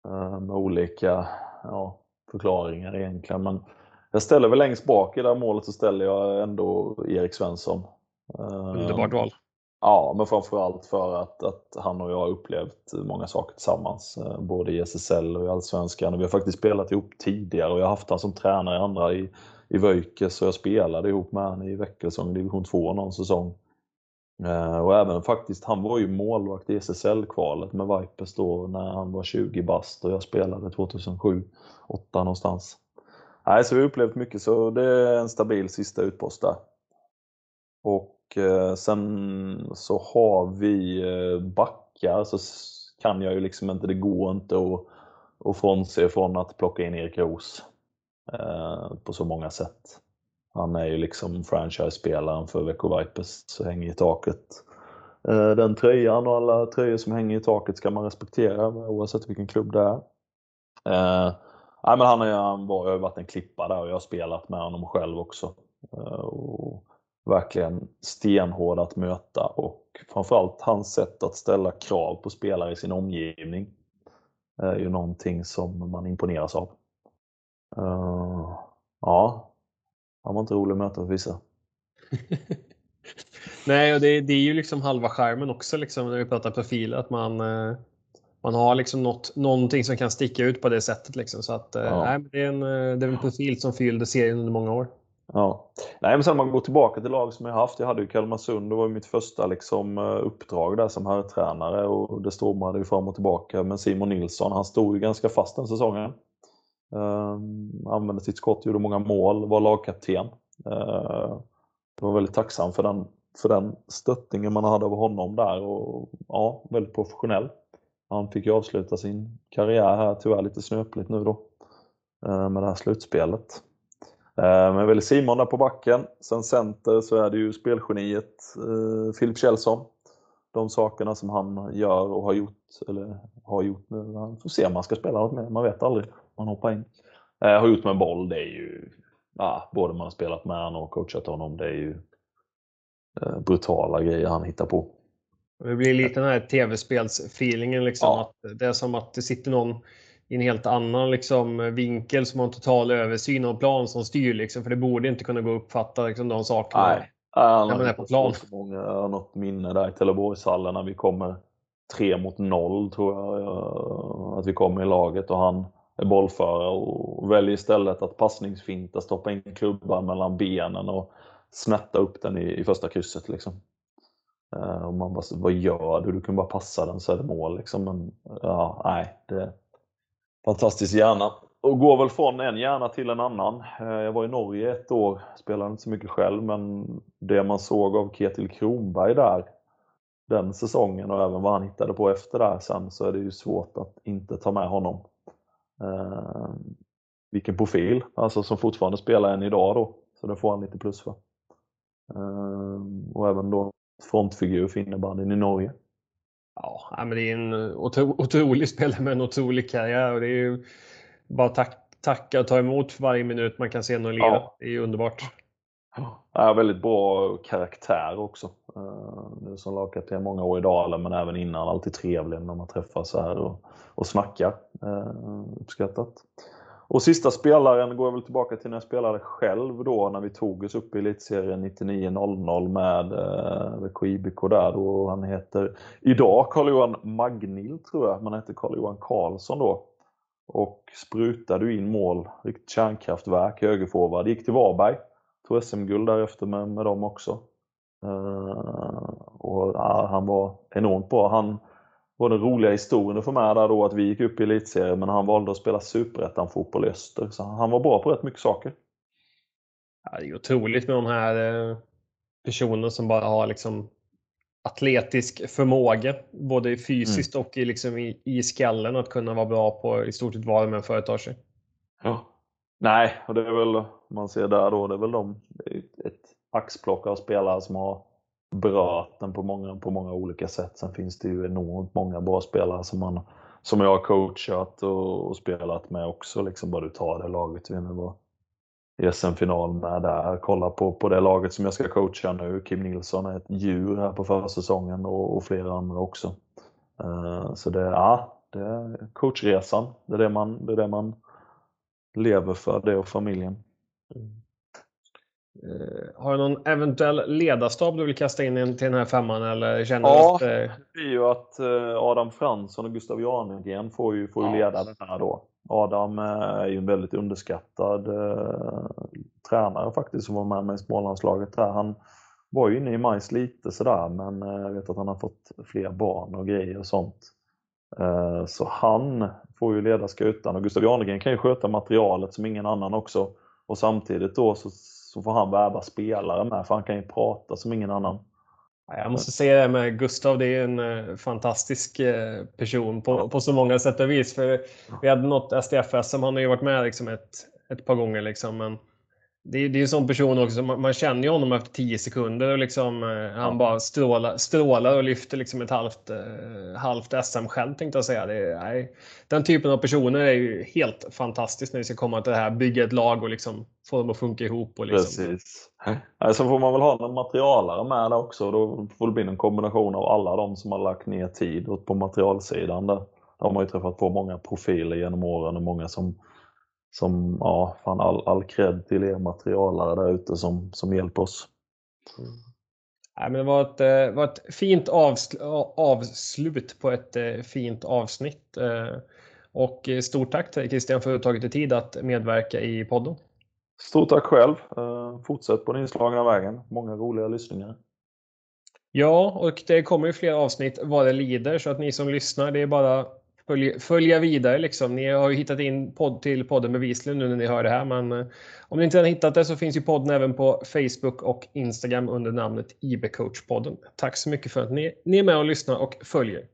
Eh, med olika ja, förklaringar egentligen. Men jag ställer väl längst bak i det här målet så ställer jag ändå Erik Svensson. Underbart val. Ja, men framförallt för att, att han och jag har upplevt många saker tillsammans. Eh, både i SSL och i Allsvenskan. Vi har faktiskt spelat ihop tidigare och jag har haft honom som tränare i andra i, i Vöjkes och jag spelade ihop med honom i Väckelsång division 2 någon säsong. Eh, och även faktiskt, han var ju målvakt i SSL-kvalet med Vipers då när han var 20 bast och jag spelade 2007, 8 någonstans. Nej, så vi har upplevt mycket så det är en stabil sista utpost där. Och Eh, sen så har vi eh, backar så kan jag ju liksom inte, det går inte att, att frånse från att plocka in Erik Roos eh, på så många sätt. Han är ju liksom franchise-spelaren för Växjö Vipers, så hänger i taket. Den tröjan och alla tröjor som hänger i taket ska man respektera oavsett vilken klubb det är. nej, men han, är, han var, jag har varit en klippa där och jag har spelat med honom själv också. Och verkligen stenhård att möta och framförallt hans sätt att ställa krav på spelare i sin omgivning är ju någonting som man imponeras av. Uh, ja, han var inte rolig att möta för vissa. Nej, och det, det, är ju liksom halva skärmen också liksom, när vi pratar profil, att man, eh, man har liksom något, någonting som kan sticka ut på det sättet. Liksom, så att, eh, ja. nej, det, är en, det är en profil som fyllde serien under många år. Ja. Nej, men sen om man går tillbaka till lag som jag haft. Jag hade ju Kalmarsund, det var mitt första liksom, eh, uppdrag där som herrtränare och det stormade ju fram och tillbaka. Men Simon Nilsson, han stod ju ganska fast den säsongen. Um, använde sitt skott, gjorde många mål, var lagkapten. Uh, jag var väldigt tacksam för den, för den stöttningen man hade av honom där och ja, väldigt professionell. Han fick ju avsluta sin karriär här, tyvärr lite snöpligt nu då, uh, med det här slutspelet. Eh, men väl Simon där på backen. Sen center så är det ju spelgeniet eh, Filip Kjellson. De sakerna som han gör och har gjort, eller har gjort nu. Han får se om han ska spela något mer, man vet aldrig. Man hoppar in. Eh, har gjort med boll, det är ju, ja, både man har spelat med honom och coachat honom, det är ju eh, brutala grejer han hittar på. Det blir lite den här tv-spelsfeelingen liksom. Ja. Att det är som att det sitter någon i en helt annan liksom, vinkel som har en total översyn av plan som styr. Liksom, för det borde inte kunna gå att uppfatta liksom, de sakerna Nej. när man är på plan. Jag har något minne där i Trelleborgshallen när vi kommer tre mot noll tror jag att vi kommer i laget och han är bollförare och väljer istället att passningsfinta, stoppa in klubban mellan benen och snätta upp den i, i första krysset. Liksom. Uh, och man bara, vad gör du? Du kan bara passa den så är det mål. Liksom. Men, ja, nej, det, fantastisk hjärna. Och går väl från en hjärna till en annan. Eh, jag var i Norge ett år, spelade inte så mycket själv, men det man såg av Ketil Kronberg där den säsongen och även vad han hittade på efter där sen så är det ju svårt att inte ta med honom. Eh, vilken profil, alltså som fortfarande spelar än idag då. Så det får han lite plus för. Eh, och även då frontfigur för innebandyn i Norge. Ja, men det är en otro, otrolig spelare med en otrolig karriär och det är ju bara tack, tacka och ta emot för varje minut man kan se någon lira. Ja. Det är ju underbart. Ja, väldigt bra karaktär också. Nu som lagkapten många år i Dalen men även innan alltid trevlig när man träffas så här och, och snackar. Uppskattat. Och sista spelaren går jag väl tillbaka till när jag spelade själv då när vi tog oss upp i elitserien 99-00 med eh, IBK där då. Han heter idag Carl-Johan Magnil tror jag, men han hette Carl-Johan Karlsson då. Och sprutade in mål, riktigt kärnkraftverk, högerforward. Gick till Varberg, tog SM-guld därefter med, med dem också. Eh, och ja, Han var enormt bra. Han var den roliga historien för mig där då att vi gick upp i elitserien men han valde att spela superettan-fotboll i öster. Så han var bra på rätt mycket saker. Ja, det är otroligt med de här eh, personerna som bara har liksom atletisk förmåga, både fysiskt mm. och i, liksom i, i skallen, att kunna vara bra på i stort sett vad än företar sig. Ja. Nej, och det är väl, man ser där då, det är väl de, ett axplock av spelare som har berört den på många, på många olika sätt. Sen finns det ju enormt många bra spelare som, man, som jag har coachat och, och spelat med också. Liksom bara du tar det laget vi nu var i SM-final med där. Kolla på, på det laget som jag ska coacha nu. Kim Nilsson är ett djur här på försäsongen och, och flera andra också. Uh, så det, ja, det är coachresan. Det är det man, det är det man lever för, det och familjen. Mm. Uh, har du någon eventuell ledarstab du vill kasta in till den här femman? Eller känner ja, att, uh... det är ju att Adam Fransson och Gustav Janegren får ju, får ju ja. leda den här då. Adam är ju en väldigt underskattad eh, tränare faktiskt som var med mig i Smålandslaget. Här. Han var ju inne i majs lite sådär men eh, jag vet att han har fått fler barn och grejer och sånt. Eh, så han får ju leda skutan och Gustav Janegren kan ju sköta materialet som ingen annan också. Och samtidigt då så, så får han värva spelare med för han kan ju prata som ingen annan. Jag måste säga det med Gustav, det är en eh, fantastisk eh, person på, på så många sätt och vis. För vi hade något SDFS, han har ju varit med liksom ett, ett par gånger. Liksom, men det, är, det är en sån person också, man, man känner ju honom efter tio sekunder och liksom, eh, han bara strålar, strålar och lyfter liksom ett halvt, eh, halvt SM själv tänkte jag säga. Det nej, den typen av personer är ju helt fantastiskt när vi ska komma till det här, bygga ett lag och liksom få dem att funka ihop. Och liksom. Precis. Så får man väl ha någon materialare med där också. Då får det bli en kombination av alla de som har lagt ner tid på materialsidan. Där. De har ju träffat på många profiler genom åren och många som som, ja, fan all, all cred till er materialare där ute som, som hjälper oss. Mm. Ja, men det var ett, eh, var ett fint avsl avslut på ett eh, fint avsnitt. Eh, och stort tack till Christian för att du tagit dig tid att medverka i podden. Stort tack själv. Fortsätt på den inslagna vägen. Många roliga lyssningar. Ja, och det kommer ju fler avsnitt vad det lider så att ni som lyssnar, det är bara följa, följa vidare. Liksom. Ni har ju hittat in podd till podden bevisligen nu när ni hör det här. Men eh, om ni inte har hittat det så finns ju podden även på Facebook och Instagram under namnet IB-coachpodden. Tack så mycket för att ni, ni är med och lyssnar och följer.